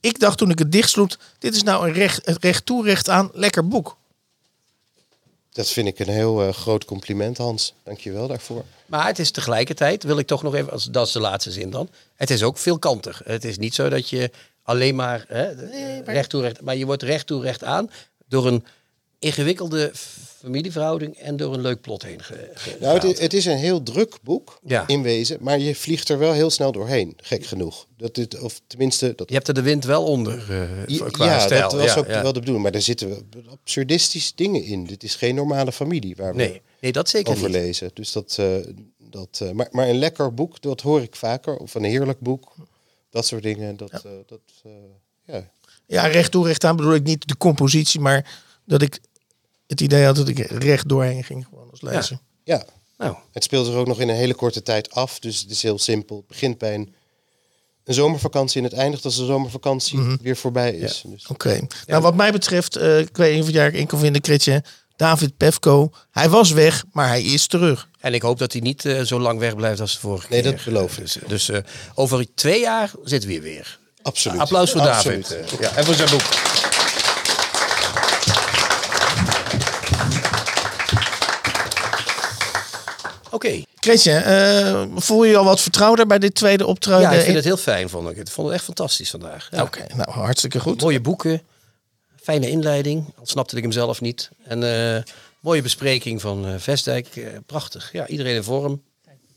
Ik dacht toen ik het dichtsloot, dit is nou een recht, recht toe, recht aan, lekker boek. Dat vind ik een heel eh, groot compliment, Hans. Dank je wel daarvoor. Maar het is tegelijkertijd, wil ik toch nog even, als, dat is de laatste zin dan. Het is ook veelkantig. Het is niet zo dat je alleen maar hè, recht toe recht, maar je wordt recht toe recht aan door een ingewikkelde familieverhouding en door een leuk plot heen. Ge, ge- Nou, het, is een heel druk boek Ja. in wezen, maar je vliegt er wel heel snel doorheen, gek genoeg. Dat dit, of tenminste, dat, je hebt er de wind wel onder eh, Ja, qua ja, stijl. dat was ja, ook ja. wel de bedoeling. Maar er zitten absurdistische dingen in. Dit is geen normale familie waar we Nee, nee, dat zeker over niet. lezen. Dus dat, eh, dat, eh, maar, maar een lekker boek, dat hoor ik vaker. Of een heerlijk boek. Dat soort dingen. Dat, eh, dat, eh, ja. Ja, recht toe, recht aan bedoel ik niet de compositie, maar dat ik het idee had dat ik recht doorheen ging gewoon als lezer. ja, Nou, het speelt zich ook nog in een hele korte tijd af. Dus het is heel simpel. Het begint bij een, een zomervakantie en het eindigt als de zomervakantie weer voorbij is. Dus, Oké. Nou, wat mij betreft, eh ik weet niet of jij in kan vinden, Kritje. David Pefko, hij was weg, maar hij is terug. en ik hoop dat hij niet eh, zo lang wegblijft als de vorige Nee, keer. dat beloof ik. Dus, dus eh, over twee jaar zitten we hier weer. absoluut. Applaus voor Absoluut. David. eh, ja, en voor zijn boek. Oké. Kritje, eh, voel je je al wat vertrouwder bij dit tweede optreden? Ja, ik vind het heel fijn, vond ik. Ik vond het echt fantastisch vandaag. Ja. Oké, nou hartstikke goed. Mooie boeken, fijne inleiding, al snapte ik hem zelf niet. En eh, mooie bespreking van eh, Vestdijk, eh, prachtig. Ja, iedereen in vorm.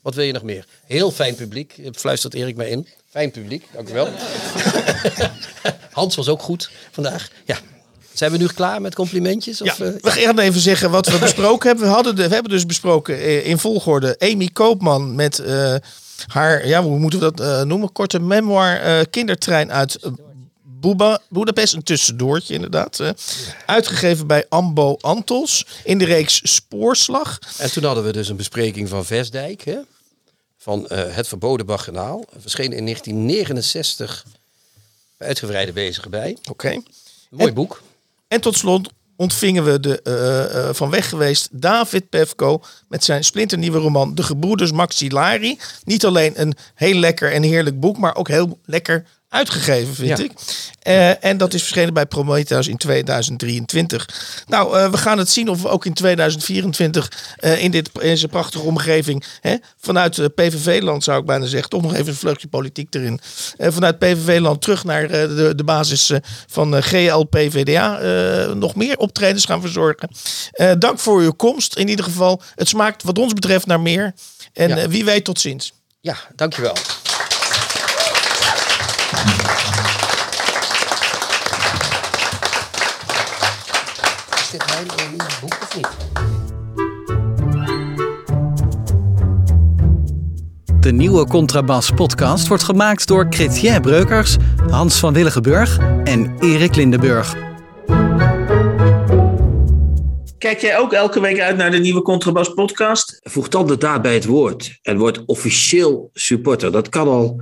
Wat wil je nog meer? Heel fijn publiek, fluistert Erik mij in. Fijn publiek, dank u wel. Hans was ook goed vandaag. Ja. Zijn we nu klaar met complimentjes? Ja, Of, eh, we gaan even zeggen wat we besproken hebben. We, hadden de, we hebben dus besproken in volgorde Amy Koopman met haar, ja, hoe moeten we dat noemen? Korte memoir Kindertrein uit Boeba, Budapest. Een tussendoortje inderdaad. eh. Uitgegeven bij Ambo Antos in de reeks Spoorslag. En toen hadden we dus een bespreking van Vestdijk, hè? van eh, Het Verboden Baganaal. Verschenen in 1969 uitgebreide bezig bij. Oké. Mooi En- boek. En tot slot ontvingen we de eh, van weg geweest David Pevko met zijn splinternieuwe roman De Gebroeders Maxillari. Niet alleen een heel lekker en heerlijk boek, maar ook heel lekker uitgegeven, vind Ja. ik. Eh, en dat is verschenen bij Prometheus in 2023. Nou, eh, we gaan het zien of we ook in 2024 eh, in, dit, in deze prachtige omgeving, hè, vanuit PVV-land zou ik bijna zeggen, toch nog even een vleugje politiek erin. Vanuit PVV-land terug naar de, de basis van GL-PVDA nog meer optredens gaan verzorgen. Dank voor uw komst. In ieder geval, het smaakt wat ons betreft naar meer. En Ja. wie weet tot ziens. Ja, dankjewel. Boek of niet? De nieuwe Contrabas podcast wordt gemaakt door Chrétien Breukers, Hans van Willigenburg en Erik Lindenburg. Kijk jij ook elke week uit naar de nieuwe Contrabas podcast? Voeg dan de daad bij het woord en word officieel supporter. Dat kan al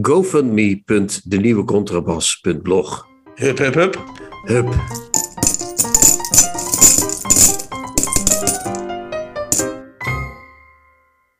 gofundme.denieuwecontrabas.blog. Hup, hup, hup. Hup.